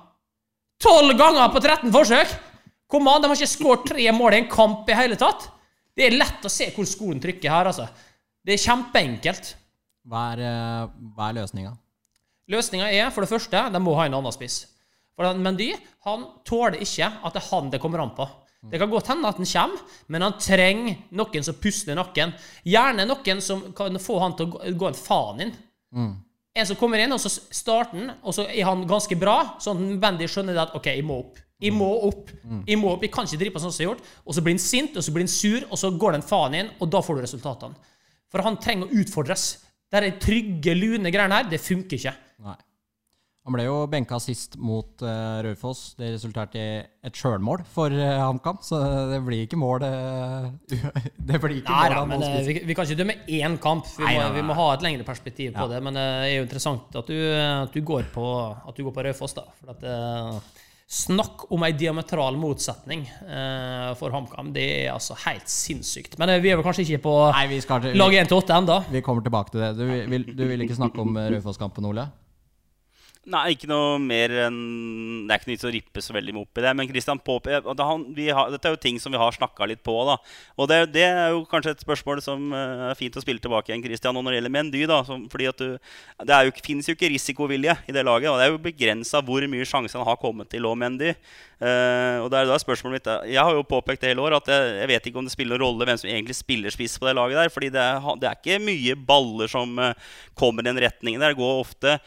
12 ganger på 13 forsøk! Kom an, De har ikke skåret tre mål i en kamp i hele tatt. Det er lett å se hvor skoen trykker her, altså. Det er kjempeenkelt. Hva er, eh, hva er løsninga? Løsninga er for det første de må ha en annen spiss. For Mendy han tåler ikke at det er han det kommer an på. Det kan godt hende at han kommer, men han trenger noen som puster i nakken. Gjerne noen som kan få han til å gå en faen inn. Mm. En som kommer inn, og så starter han, og så er han ganske bra, sånn at Bendy skjønner at OK, jeg må opp. Jeg må opp. Jeg må opp, jeg kan ikke drive på sånn som jeg har gjort. Og så blir han sint, og så blir han sur, og så går det en faen inn, og da får du resultatene. For han trenger å utfordres. Det trygge, lune greiene her, det funker ikke. Nei. Han ble jo benka sist mot uh, Raufoss. Det resulterte i et sjølmål for uh, HamKam, så det blir ikke mål. Uh, (laughs) det blir ikke Nei, mål men, vi, vi, kan ikke dømme én kamp. Vi, nei, må, nei, nei. vi må, ha et lengre perspektiv på det. Men det er jo interessant at du, at du går på, at på Raufoss, da. For at, Snakk om ei diametral motsetning uh, for HamKam. Det er altså helt sinnssykt. Men uh, vi er vel kanskje ikke på Nei, skal, lag 1 til 8 ennå? Vi kommer tilbake til det. Du vil, du vil ikke snakke om Raufoss-kampen, Ole? Nei, ikke noe mer enn Det er ikke noe å rippe så veldig opp i det. Men Christian Påpe, dette er jo ting som vi har snakka litt på. da. Og det, det, er jo kanskje et spørsmål som uh, er fint å spille tilbake igjen Christian, når det gjelder Mendy. da, som, fordi at du, Det jo, finnes jo ikke risikovilje i det laget. og Det er jo begrensa hvor mye sjanser han har kommet til å Mendy. Uh, og det er da spørsmålet mitt Jeg har jo påpekt det hele år at jeg, jeg, vet ikke om det spiller noen rolle hvem som egentlig spiller spiss på det laget der. fordi det, det er ikke mye baller som uh, kommer i den retningen. der. Det går ofte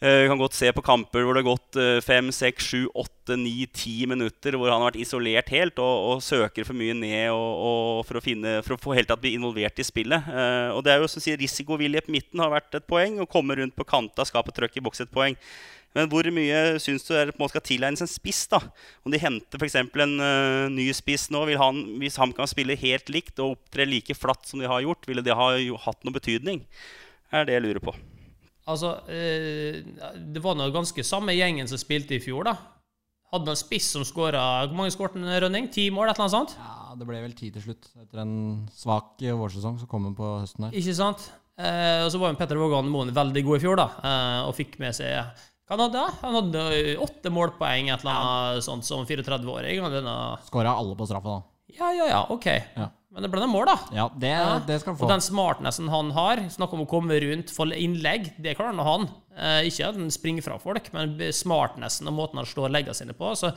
vi kan godt se på kamper hvor det har gått fem, seks, sju, åtte, ni, ti minutter hvor han har vært isolert helt og, og søker for mye ned og, og for, å finne, for, å få helt tatt bli involvert i spillet. Uh, og det er jo som sier Risikovilje på midten har vært et poeng. Å komme rundt på kanta, skape trøkk i boks et poeng. Men hvor mye syns du er, skal tilegnes en spiss? da? Om de henter f.eks. en uh, ny spiss nå, vil han, hvis han kan spille helt likt og opptre like flatt som de har gjort, ville det ha hatt noen betydning? er det jeg lurer på. Altså, eh, det var noe ganske samme gjengen som spilte i fjor, da. Hadde en spiss som skåra Hvor mange skåret han, Rønning? Ti mål, et eller annet sånt? Ja, det ble vel ti til slutt. Etter en svak vårsesong som kom på høsten her. Ikke sant? Eh, og så var jo Petter Vågan Moen veldig god i fjor, da, eh, og fikk med seg hva han hadde han? hadde åtte målpoeng, et eller annet ja. sånt som 34-åring. Skåra alle på straffa, da. Ja, ja, ja, ok. Ja. Men det ble noen mål, da. Ja, det, det skal han Og den smartnessen han har, snakk om å komme rundt, få innlegg, det klarer han å ha. han. Eh, ikke at han springer fra folk, men smartnessen og måten han slår leggene sine på. Så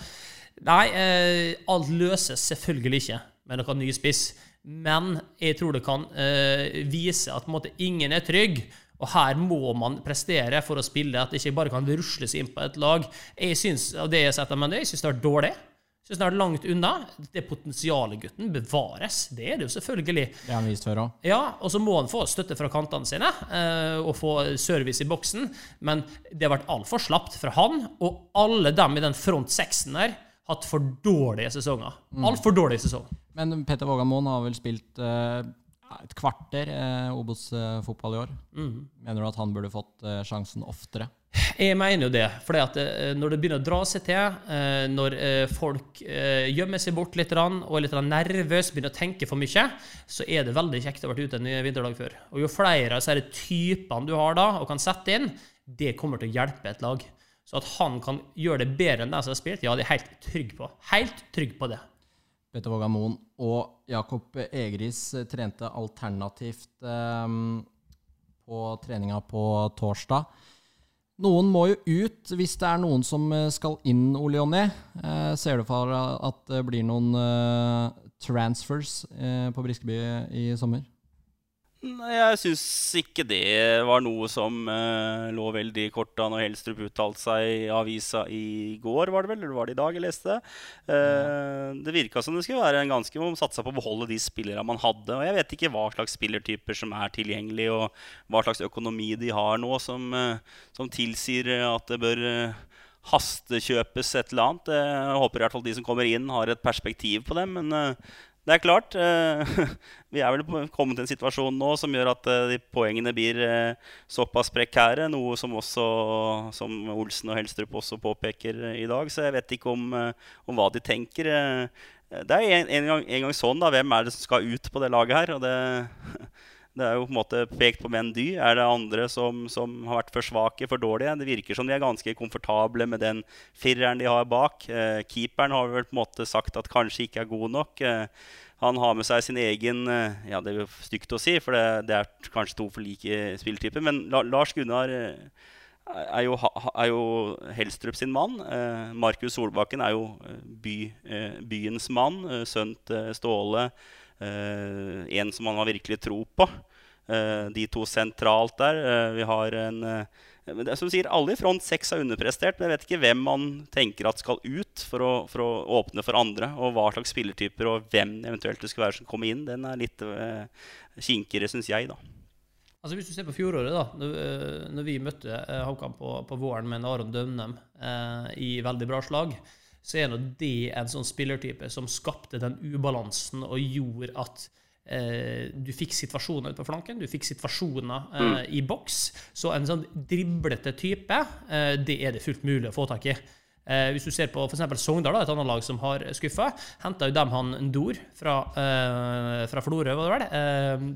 nei, eh, alt løses selvfølgelig ikke med noen ny spiss. Men jeg tror det kan eh, vise at måte, ingen er trygg. Og her må man prestere for å spille, at det ikke bare kan rusles inn på et lag. Jeg synes, av det jeg har sett av Mendy, jeg syns det er dårlig. Jeg snart langt unna. Det potensialet gutten bevares. Det er det jo selvfølgelig. Det har han vist før òg. Ja, og så må han få støtte fra kantene sine eh, og få service i boksen. Men det har vært altfor slapt fra han og alle dem i den front sexen der. Hatt for dårlige sesonger. Altfor dårlige sesonger. Men Petter Vågamoen har vel spilt eh, et kvarter eh, Obos-fotball i år. Mener du at han burde fått eh, sjansen oftere? Jeg mener jo det. For når det begynner å dra seg til, eh, når eh, folk eh, gjemmer seg bort litt og er litt nervøs, begynner å tenke for mye, så er det veldig kjekt å ha vært ute en vinterdag før. Og jo flere av disse typene du har da, og kan sette inn, det kommer til å hjelpe et lag. Så at han kan gjøre det bedre enn de som har spilt, ja, det er jeg helt trygg på. Helt trygg på det. Petter Vågamoen og Jakob Egris eh, trente alternativt eh, på treninga på torsdag. Noen må jo ut hvis det er noen som eh, skal inn, Ole Jonny. Eh, ser du for deg at det blir noen eh, transfers eh, på Briskeby i sommer? Nei, Jeg syns ikke det var noe som uh, lå veldig i korta når Helstrup uttalte seg i avisa i går, var det vel? Eller var det i dag jeg leste det? Eh, det virka som det skulle være en ganske Man satsa på å beholde de spillerne man hadde. Og jeg vet ikke hva slags spillertyper som er tilgjengelig, og hva slags økonomi de har nå som, uh, som tilsier at det bør hastekjøpes et eller annet. Jeg håper i hvert fall de som kommer inn, har et perspektiv på dem. Men det er klart. eh, (laughs) vi er vel kommet til en situasjon nå som gjør at eh, de poengene blir eh, såpass prekære. Noe som også som Olsen og Helstrup også påpeker i dag. Så jeg vet ikke om, om hva de tenker. Det er en, en, gang, en gang sånn, da. Hvem er det som skal ut på det laget her? Og det, (laughs) det er jo på en måte pekt på Mendy. Er det andre som, som har vært for svake, for dårlige? Det virker som de er ganske komfortable med den fireren de har bak. Eh, keeperen har vel på en måte sagt at kanskje ikke er god nok. Eh, han har med seg sin egen eh, Ja, det er jo stygt å si, for det, det er kanskje to for like spilltyper. Men La, Lars Gunnar eh, er jo, er jo Helstrup sin mann. Eh, Markus Solbakken er jo by, byens mann. Eh, Ståle. Eh, en som han har virkelig tro på. Eh, de to sentralt der. Eh, vi har en som sier, Alle i front seks har underprestert, men jeg vet ikke hvem man tenker at skal ut for å, for å åpne for andre. Og hva slags spillertyper og hvem eventuelt det skal være som kommer inn. Den er litt eh, kinkigere, syns jeg, da. Altså Hvis du ser på fjoråret, da når, vi møtte HamKam på, på våren med en Aron Dømnem eh, i veldig bra slag, så er nå det en sånn spillertype som skapte den ubalansen og gjorde at eh, du fikk situasjoner ute på flanken, du fikk situasjoner eh, i boks. Så en sånn driblete type, eh, det er det fullt mulig å få tak i. Eh, hvis du ser på f.eks. Sogndal, et annet lag som har skuffa, henta jo dem han Ndor fra, fra Florø, var det vel.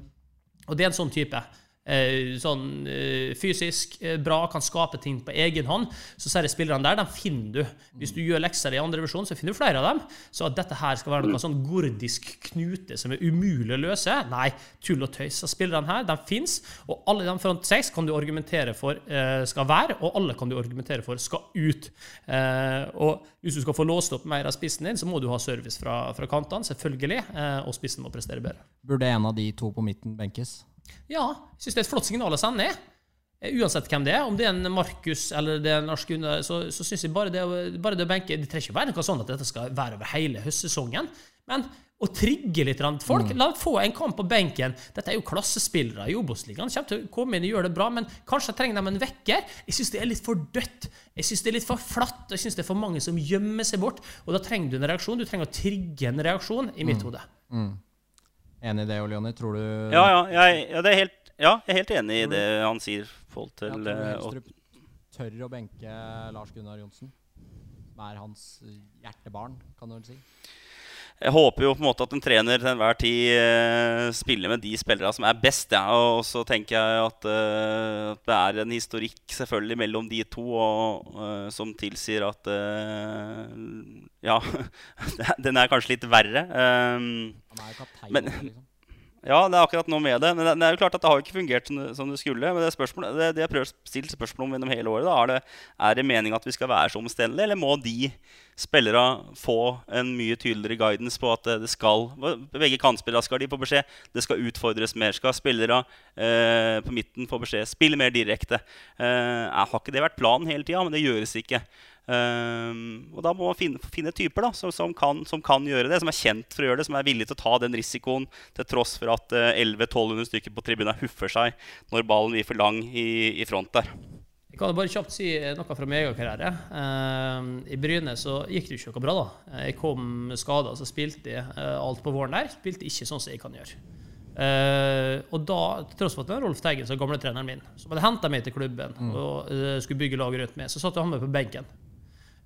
Og det er en sånn type. Eh, sånn eh, fysisk eh, bra, kan skape ting på egen hånd. Så jeg spillerne der, dem finner du. Hvis du gjør lekser i andre divisjon, så finner du flere av dem. Så at dette her skal være noe sånn gordisk knute som er umulig å løse, nei, tull og tøys. Så spillerne her, de fins, og alle de front seks kan du argumentere for skal være, og alle kan du argumentere for skal ut. Og hvis du skal få låst opp mer av spissen din, så må du ha service fra, fra kantene, selvfølgelig, og spissen må prestere bedre. Burde en av de to på midten benkes? Ja, jeg syns det er et flott signal å sende. Eh, Uansett hvem det er, om det er en Markus eller det er en Lars Gunnar, så, så syns jeg bare det, å- bare det å benke Det trenger ikke være noe sånn at dette skal være over hele høstsesongen, men å trigge litt folk. La dem få en kamp på benken. Dette er jo klassespillere i Obos-ligaen. Kommer til å komme inn og gjøre det bra, men kanskje trenger de en vekker. Jeg syns det er litt for dødt. Jeg syns det er litt for flatt. Jeg syns det er for mange som gjemmer seg bort. Og da trenger du en reaksjon. Du trenger å trigge en reaksjon, i mitt hode. Enig i det, Ole Jonny? Tror du Ja, ja, jeg, ja, det er helt, ja, jeg er helt enig i det han sier. i til Ja, tror du eh, Helstrup tør å benke Lars Gunnar Johnsen? Er hans hjertebarn, kan du vel si? Jeg håper jo på en måte at en trener til enhver tid eh, spiller med de spillerne som er best. Ja. Og så tenker jeg at, eh, at, det er en historikk selvfølgelig mellom de to og, eh, som tilsier at eh, Ja, (laughs) den er kanskje litt verre. Um, Han er jo kaptein. Men- liksom. Ja, det er akkurat noe med det. Men det, det er jo klart at det har ikke fungert som det, som det skulle. Men det, spørsmålet, det, det jeg prøver å stille spørsmål om gjennom hele året, da, er det, er det meningen at vi skal være så omstendelige, eller må de spillere få en mye tydeligere guidance på at det, det skal Begge kantspillere skal de få beskjed. Det skal utfordres mer. Skal spillere eh, på midten få beskjed? Spille mer direkte. Eh, har ikke det vært planen hele tida? Men det gjøres ikke. Ehm, og da må man finne, finne typer da, som, som, kan, som kan gjøre det, som er kjent for å gjøre det, som er villig til å ta den risikoen til tross for at uh, 1100-1200 stykker på tribunen huffer seg når ballen blir for lang i, i front der. Jeg kan bare kjapt si noe fra min egen karriere. Uh, I Bryne så gikk det jo ikke noe bra. da. Jeg kom skada, så spilte jeg uh, alt på våren der. Spilte ikke sånn som jeg kan gjøre. Uh, og da, til tross for at det var Rolf Teigen, som er gamletreneren min, som hadde henta meg til klubben og uh, skulle bygge lag rundt meg, så satt han med på benken.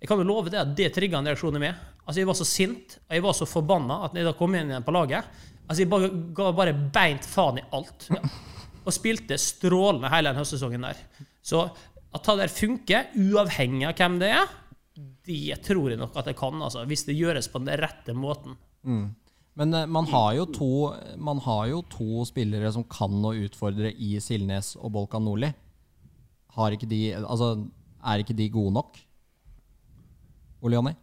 Jeg kan jo love det at det trigga en reaksjon i meg. Altså, Jeg var så sint og jeg var så forbanna at når jeg da kom inn igjen på laget altså Jeg bare, ga bare beint faen i alt. Ja. Og spilte strålende hele den høstsesongen der. Så at det der funker, uavhengig av hvem det er, det tror jeg nok at det kan, altså, hvis det gjøres på den rette måten. Men eh, man har, to, man har jo to spillere som kan å utfordre i Silnes og Bolkan Nordli. Har ikke de, altså, er ikke de gode nok? Ole Jonny?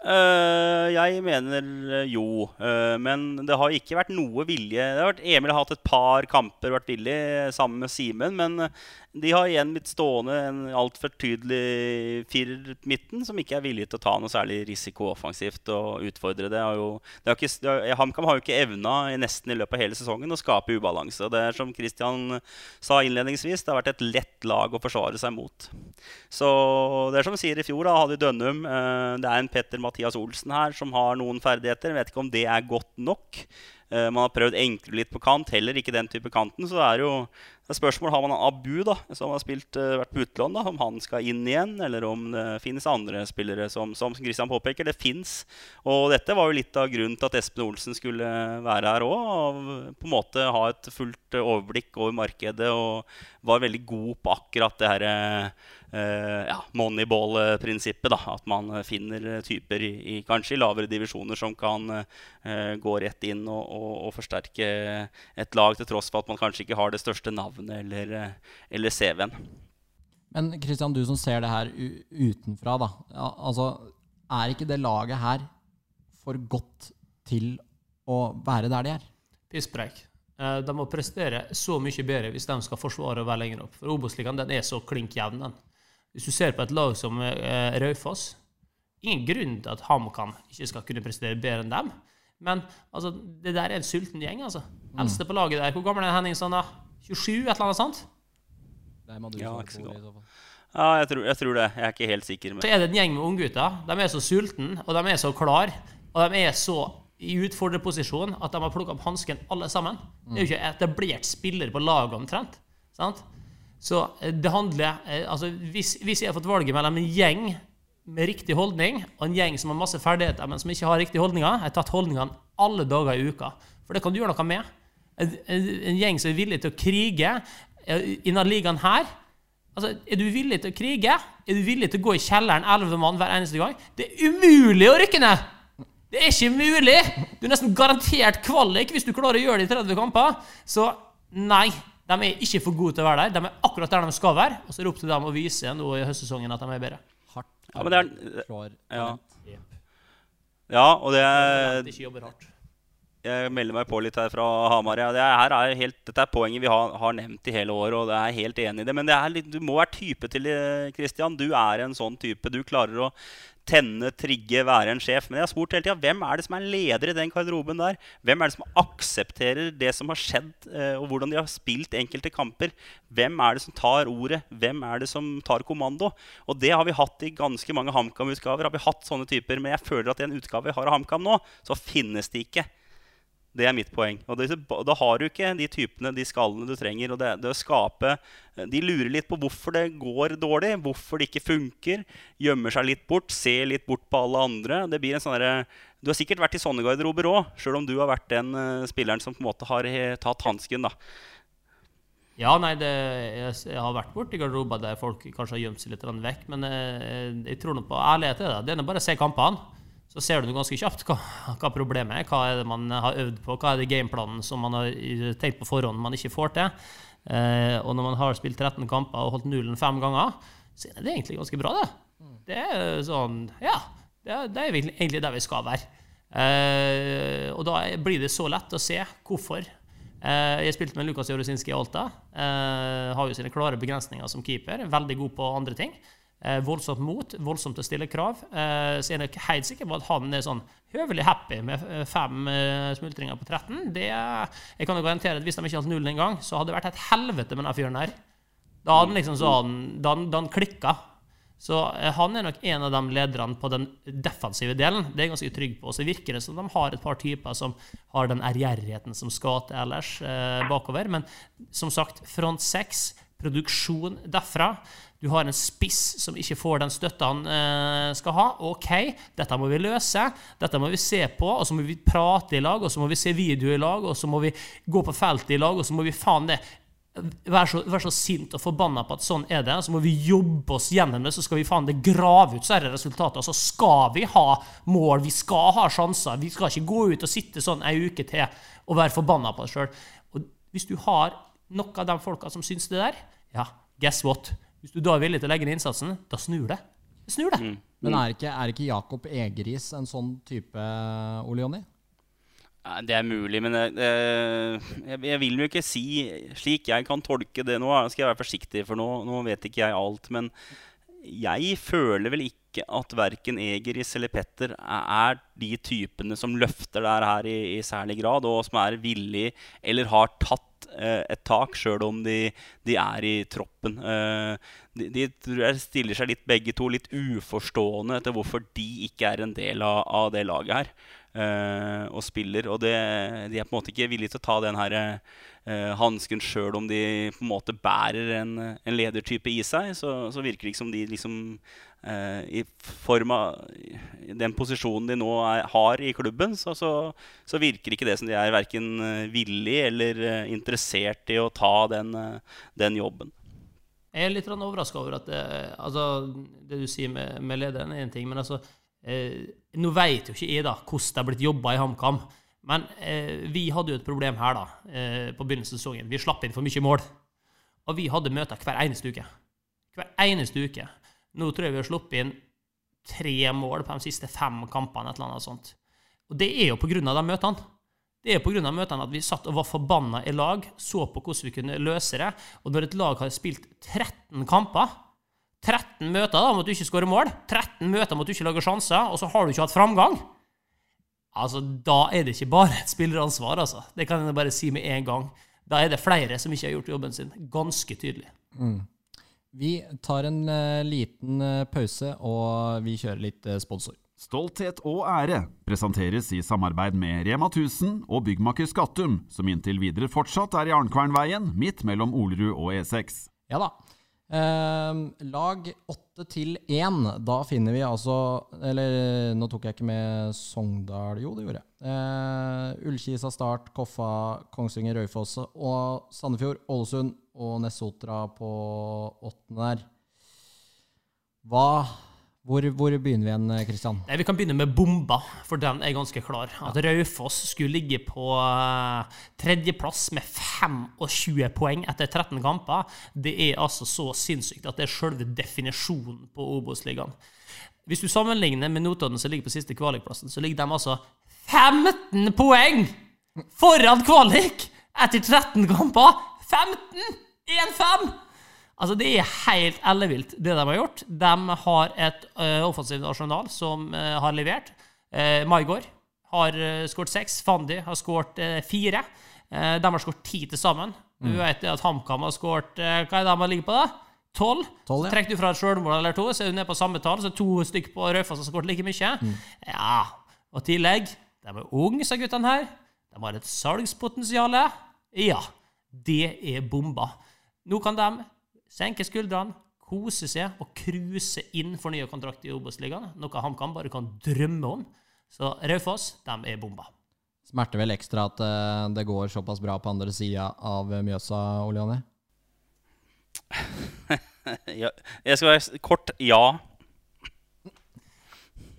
Uh, jeg mener eh, jo, Uh, men det har ikke vært noe vilje. Har vært, Emil har hatt et par kamper vært villig sammen med Simen, men de har igjen blitt stående en altfor tydelig firer midten som ikke er villig til å ta noe særlig risiko offensivt og utfordre det. Har jo, det har ikke, HamKam har jo ikke evna nesten i løpet av hele sesongen å skape ubalanse. Det er som Christian sa innledningsvis, det har vært et lett lag å forsvare seg mot. Så det er som vi sier i fjor, da hadde Dønnum. eh, Det er en Petter Mathias Olsen her som har noen ferdigheter. Jeg vet ikke om det er godt nok. Eh, Man har prøvd enkle litt på kant, heller ikke den type kanten. Så det er jo det er spørsmål har man Abu, da, som har spilt, eh, vært på utlån, da, om han skal inn igjen, eller om det finnes andre spillere som, som Christian påpeker. Det fins. Og dette var jo litt av grunnen til at Espen Olsen skulle være her òg. På en måte ha et fullt eh, overblikk over markedet og var veldig god på akkurat det her Uh, ja, moneyball-prinsippet. At man finner typer i, i kanskje i lavere divisjoner som kan uh, gå rett inn og, og, å, forsterke et lag, til tross for at man kanskje ikke har det største navnet eller, eh, eller CV-en. Men Kristian, du som ser det her u- utenfra, da. Ja, altså, er ikke det laget her for godt til å være der de er? Pisspreik. Eh, De må prestere så mye bedre hvis de skal forsvare å være lenger opp. For Obos-ligaen er så klink jevn. den. Hvis du ser på et lag som eh, Raufoss Ingen grunn til at HamKam ikke skal kunne prestere bedre enn dem. Men altså, det der er en sulten gjeng. altså. Eldste på laget der. Hvor gammel er Henningsen, da? 27, et eller annet sånt? Det man du Ja, ikke så fall. Ja, jeg tror, jeg tror det. Jeg er ikke helt sikker. Så er det en gjeng med unggutter. De er så sultne, og de er så klar, og de er så i utfordrerposisjon at de har plukka opp hansken alle sammen. Det er jo ikke etablert spiller på laget omtrent. Sant? Så eh, det handler eh, Altså, hvis, hvis jeg har fått valget mellom en gjeng med riktig holdning og en gjeng som har masse ferdigheter, men som ikke har riktige holdninger, har tatt holdningene alle dager i uka. For det kan du gjøre noe med. En, en, en gjeng som er villig til å krige eh, innen ligaen her, Altså, Er du villig til å krige? Er du villig til å gå i kjelleren elleve mann hver eneste gang? Det er umulig å rykke ned! Det er ikke mulig! Du er nesten garantert kvalik hvis du klarer å gjøre det i 30 kamper. Så nei, de er ikke for gode til å være der. De er akkurat der de skal være. Og så er det opp til dem å vise nå i høstsesongen at de er bedre. Ja, men det er- slår Ja. Ja, og det er. Jeg melder meg på litt her fra Hamar. Ja. Det er, her er helt, dette er poenget vi har, har nevnt i hele år, og jeg er helt enig i det. Men det er litt, du må være type til det, Christian. Du er en sånn type. Du klarer å tenne, trigge, være en sjef. Men jeg har spurt hele tida hvem er det som er leder i den garderoben der? Hvem er det som aksepterer det som har skjedd, eh, og hvordan de har spilt enkelte kamper? Hvem er det som tar ordet? Hvem er det som tar kommando? Og det har vi hatt i ganske mange HamKam-utgaver. har vi hatt sånne typer, Men jeg føler at i en utgave vi har av HamKam nå, så finnes det ikke. Det er mitt poeng. Og da har du ikke de typene, de skallene du trenger. Og det, det å skape De lurer litt på hvorfor det går dårlig, hvorfor det ikke funker. Gjemmer seg litt bort, ser litt bort på alle andre. Det blir en sånn derre Du har sikkert vært i sånne garderober òg, sjøl om du har vært den uh, spilleren som på en måte har tatt hansken. Ja, nei, det, jeg, jeg, har vært borti garderober der folk kanskje har gjemt seg litt vekk. Men jeg, eh, jeg tror nå på ærlighet. Det, det er bare å se kampene. Så ser du ganske kjapt hva, hva problemet er. Hva er det man har øvd på? Hva er det gameplanen som man har tenkt på forhånd man ikke får til? Eh, og når man har spilt 13 kamper og holdt nullen fem ganger, så er det egentlig ganske bra, det. Det er sånn Ja, det det er egentlig der vi skal være. Eh, og da blir det så lett å se hvorfor Eh, jeg spilte med Lukas Jorosinski i Alta. Eh, har jo sine klare begrensninger som keeper. Veldig god på andre ting. Eh, voldsomt mot, voldsomt til å stille krav. så jeg er helt sikker på at han er sånn høvelig happy med fem smultringer på 13. Det, jeg kan jo garantere at Hvis de ikke hadde null engang, så hadde det vært et helvete med den fyren her. Da hadde han liksom sånn, da, da han klikka. Så eh, han er nok en av de lederne på den defensive delen. Det er jeg ganske trygg på. Så virker det som de har et par typer som har den ærgjerrigheten som skal til ellers eh, bakover. Men som sagt, front seks, produksjon derfra. Du har en spiss som ikke får den støtta han eh, skal ha. OK, dette må vi løse. Dette må vi se på, og så må vi prate i lag, og så må vi se video i lag, og så må vi gå på feltet i lag, og så må vi faen det være så, vær så, sint og forbanna på at sånn er det. Så må vi jobbe oss gjennom det, så skal vi faen det grave ut disse resultatene. Så skal vi ha mål, vi skal ha sjanser. Vi skal ikke gå ut og sitte sånn ei uke til og være forbanna på oss sjøl. Hvis du har nok av de folka som syns det der, ja, guess what? Hvis du da er villig til å legge inn innsatsen, da snur det. Det snur det. Mm. Men er ikke, er ikke Jakob Egeris en sånn type, Ole Jonny? Det er mulig, men jeg, jeg, jeg, vil jo ikke si slik jeg kan tolke det nå. skal jeg være forsiktig, for nå, nå vet ikke jeg alt. Men jeg føler vel ikke at verken Egeris eller Petter er de typene som løfter det her i, i særlig grad, og som er villig eller har tatt eh, et tak, sjøl om de, de, er i troppen. Eh, de, de, stiller seg litt begge to litt uforstående etter hvorfor de ikke er en del av, av det laget her og spiller. Og det, de er på en måte ikke villige til å ta den her uh, hansken sjøl om de på en måte bærer en, en ledertype i seg. Så, så, virker det ikke som de liksom uh, I form av den posisjonen de nå er, har i klubben, så, så, så, virker ikke det som de er verken villig eller interessert i å ta den, den jobben. Jeg er litt overraska over at det, altså, det du sier med, med lederen, er én ting. Men altså, Eh, nå vet jo ikke jeg da hvordan det har blitt jobba i HamKam, men eh, vi hadde jo et problem her da, eh, på begynnelsen av sesongen. Vi slapp inn for mye mål. Og vi hadde møter hver eneste uke. Hver eneste uke. Nå tror jeg vi har sluppet inn tre mål på de siste fem kampene. et eller annet sånt. Og det er jo på grunn av de møtene. Det er på grunn av møtene at vi satt og var forbanna i lag, så på hvordan vi kunne løse det. Og når et lag har spilt 13 kamper 13 møter da må du ikke skårer mål. 13 møter må du ikke lage sjanser, og så har du ikke hatt framgang. Altså, Da er det ikke bare et spilleransvar, altså. Det kan jeg bare si med en gang. Da er det flere som ikke har gjort jobben sin. Ganske tydelig. Mm. Vi tar en uh, liten uh, pause, og vi kjører litt uh, sponsor. Stolthet og ære presenteres i samarbeid med Rema 1000 og byggmaker Skattum, som inntil videre fortsatt er i Arnkvernveien, midt mellom Olerud og E6. Ja da. Uh, lag 8 til 1. Da finner vi altså Eller nå tok jeg ikke med Sogndal. Jo, det gjorde jeg. Eh, Ullkisa, Start, Koffa, Kongsvinger, Røyfoss og Sandefjord, Ålesund og Nessotra på åttende der. Hva hvor, hvor, begynner vi igjen, Kristian? Vi kan begynne med bomba, for den er ganske klar. At Raufoss skulle ligge på uh, tredjeplass med 25 poeng etter 13 kamper, det er altså så sinnssykt at det er selve definisjonen på Obos-ligaen. Hvis du sammenligner med Notodden, som ligger på siste kvalikplassen, så ligger de altså 15 poeng foran kvalik etter 13 kamper! 15! 1-5! Altså, det er helt ellevilt, det de har gjort. De har et uh, offensivt nasjonal som uh, har levert. Uh, Maigård har uh, skåret seks. Fandi har skåret uh, fire. de har skåret ti til sammen. Mm. Du vet at HamKam har skåret Hva er det de ligger på, da? Tolv? Ja. Trekker du fra et sjølmål eller to, så er du nede på samme tall. Så to stykker på Raufoss har skåret like mye. Mm. Ja, og tillegg De er unge, sa guttene her. De har et salgspotensial. Ja, det er bomba. Nå kan de senke skuldrene, kose seg og cruise inn for nye kontrakter i Obos-ligaen. Noe HamKam bare kan drømme om. Så Raufoss, de er bomba. Smerter vel ekstra at eh, det går såpass bra på andre sida av Mjøsa, Ole Jonny? (laughs) Jeg skal være kort ja.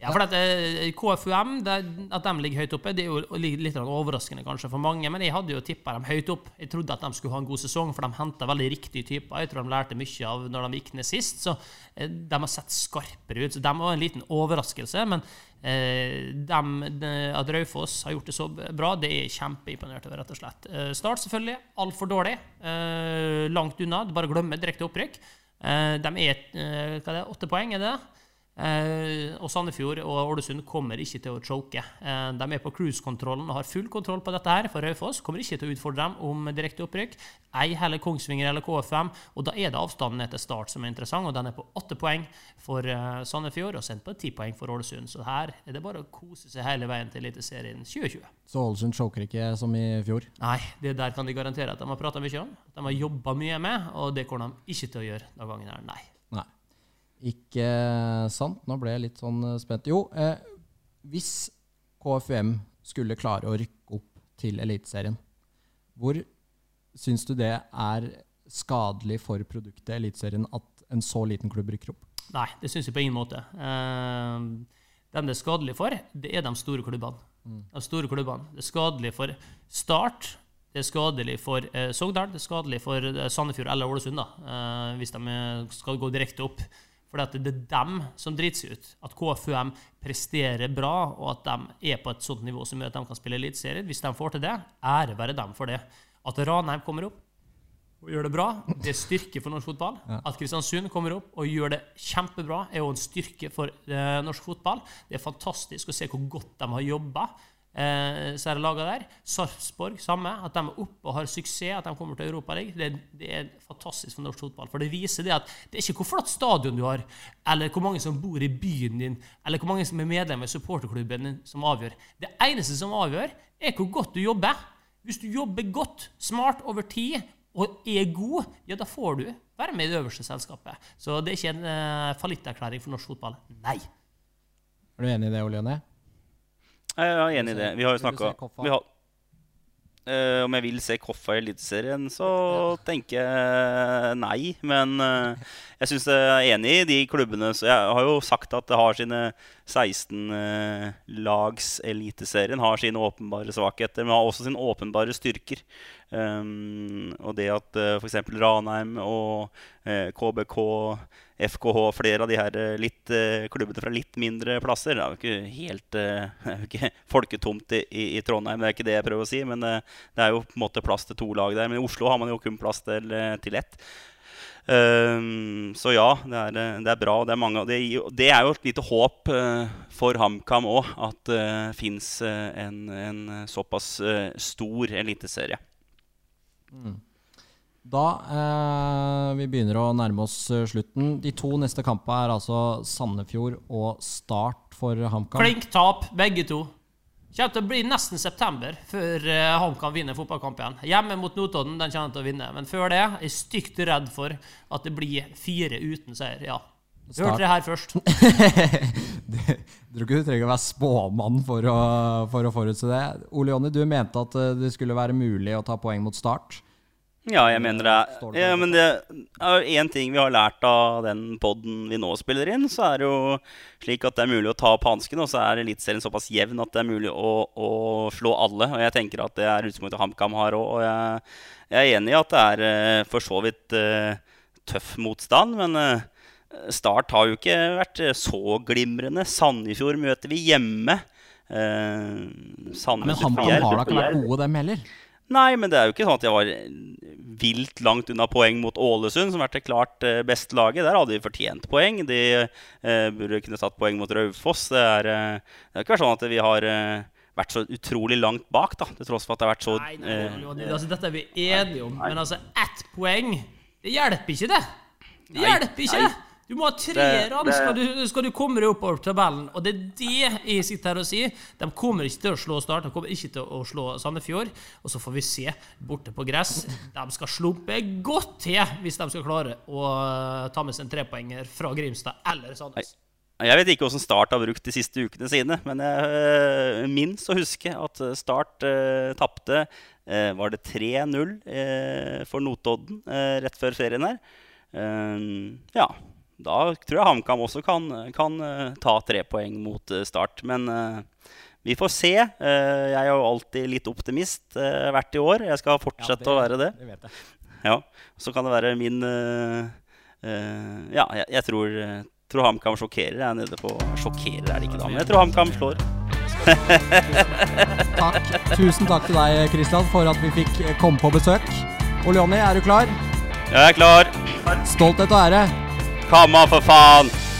Ja, for at eh, KFUM, det, at de ligger høyt oppe, det er jo litt overraskende kanskje for mange. Men jeg hadde jo tippa dem høyt opp. Jeg trodde at de skulle ha en god sesong, for de henta veldig riktige typer. Jeg tror de lærte mye av når de gikk ned sist. Så eh, de har sett skarpere ut. Så de var en liten overraskelse. Men eh, de, at Raufoss har gjort det så bra, det er kjempeimponert over, rett og slett. Eh, start selvfølgelig altfor dårlig. Eh, langt unna. Bare glemme direkte opprykk. Eh, de er eh, hva er det, åtte poeng, er det? Eh, og Sandefjord og Ålesund kommer ikke til å choke. Eh, de er på cruise-kontrollen og har full kontroll på dette her. For Raufoss kommer ikke til å utfordre dem om direkte opprykk. Ei heller Kongsvinger eller KFM. Og da er det avstanden etter start som er interessant, og den er på åtte poeng for eh, Sandefjord og sendt på ti poeng for Ålesund. Så her er det bare å kose seg hele veien til Eliteserien 2020. Så Ålesund choker ikke som i fjor. Nei, det der kan de garantere at de har prata mye om. De har jobba mye med, og det kommer de ikke til å gjøre denne gangen her. Nei. Nei. Ikke sant. Nå ble jeg litt sånn eh, spent. Jo, eh, hvis KFUM skulle klare å rykke opp til Eliteserien, hvor syns du det er skadelig for produktet Eliteserien at en så liten klubb rykker opp? Nei, det syns jeg på ingen måte. Eh, dem det er skadelig for, det er de store klubbene. De store klubbene. Det er skadelig for Start. Det er skadelig for eh, Sogndal. Det er skadelig for eh, Sandefjord eller Ålesund, da, eh, hvis de eh, skal gå direkte opp. For det er dem som driter seg ut. At KFUM presterer bra, og at de er på et sånt nivå som gjør at de kan spille eliteserie. Hvis de får til det, ære være dem for det. At Ranheim kommer opp, og gjør det bra. Det er styrke for norsk fotball. At Kristiansund kommer opp og gjør det kjempebra, er jo en styrke for eh, norsk fotball. Det er fantastisk å se hvor godt de har jobba. Eh, så er det laget der. Sarpsborg, samme. At de er oppe og har suksess, at de kommer til Europaligaen. Det, det er fantastisk for norsk fotball. For det viser det at det er ikke hvor flott stadion du har, eller hvor mange som bor i byen din, eller hvor mange som er medlem i supporterklubben din, som avgjør. Det eneste som avgjør, er hvor godt du jobber. Hvis du jobber godt, smart over tid, og er god, ja, da får du være med i det øverste selskapet. Så det er ikke en uh, fallitterklæring for norsk fotball. Nei. Er du enig i det, Ole Jonny? Jeg er enig i det. Vi har jo snakka Koffa? Eh, Om jeg vil se Koffa i Eliteserien, så tenker jeg nei. Men uh, jeg syns jeg er enig i de klubbene. Så jeg har jo sagt at det har sine 16 eh, lags Eliteserien har sine åpenbare svakheter, men har også sine åpenbare styrker. Um, og det at uh, f.eks. Ranheim og uh, KBK, FKH, flere av de her uh, litt, uh, klubbene fra litt mindre plasser Det er jo ikke helt eh, (laughs) jo ikke folketomt i, i, Trondheim, det er ikke det jeg prøver å si. Men eh, det er jo på en måte plass til to lag der. Men i Oslo har man jo kun plass til, eh, til ett. Um, så ja, det er, eh, det er bra. Det er, mange, det, det er jo et lite håp uh, for HamKam òg, at det uh, fins en, en såpass eh, stor eliteserie. Da eh, vi begynner å nærme oss eh, slutten. De to neste kampene er altså Sandefjord og Start for HamKam. Klink tap, begge to. Kommer til å bli nesten september før uh, HamKam vinner igjen Hjemme mot Notodden den kommer til å vinne, men før det er jeg stygt redd for at det blir fire uten seier. Ja. Du Start. hørte det her først. Jeg tror ikke du trenger å være spåmann for å, for å forutse det. Ole Jonny, du mente at eh, det skulle være mulig å ta poeng mot Start. Ja, jeg mener det. Det Ja, men det er én ting vi har lært av den poden vi nå spiller inn, så er det jo slik at det er mulig å ta opp hansken, og så er Eliteserien såpass jevn at det er mulig å, å slå alle. Og jeg tenker at det er utgangspunktet HamKam har òg. Og jeg, jeg er enig i at det er eh, for så vidt uh, tøff motstand, men eh, Start har jo ikke vært så glimrende. Sandefjord møter vi hjemme. Eh, Men Sandnes HamKam har da ikke vært gode, dem heller. Nei, men det er jo ikke sånn at jeg var vilt langt unna poeng mot Ålesund, som har vært det klart eh, beste laget. Der hadde de fortjent poeng. De eh, burde kunne tatt poeng mot Raufoss. Det er, eh, det har ikke vært sånn at vi har eh, vært så utrolig langt bak, da, til tross for at det har vært så Nei, nei, eh, nei, nei, altså, dette er vi enige om, men altså, ett poeng Det hjelper ikke, det! Det hjelper ikke! Du må ha tre Det- skal du, skal du komme deg oppover tabellen. Og det er det jeg sitter her og sier. De kommer ikke til å slå Start, de kommer ikke til å slå Sandefjord. Og så får vi se borte på gress. De skal slumpe godt til hvis de skal klare å ta med seg en trepoenger fra Grimstad eller Sandnes. Jeg vet ikke hvordan Start har brukt de siste ukene sine, men jeg minst å huske at Start øh, tapte øh, Var det 3-0 øh, for Notodden øh, rett før ferien her? Ja, da tror jeg HamKam også kan, kan øh, ta tre poeng mot øh, Start. Men øh, vi får se. Jeg er jo alltid litt optimist hvert i år. Jeg skal fortsette å være det. Det vet jeg. Ja, Så kan det være min Ja, jeg, jeg tror, tror HamKam sjokkerer. Jeg er nede på Sjokkerer er det ikke, da, men jeg tror HamKam slår. (laughs) Takk. Tusen takk til deg, Kristian, for at vi fikk komme på besøk. Ole Jonny, er du klar? Jeg er klar. Stolthet og ære. Kamma, for faen!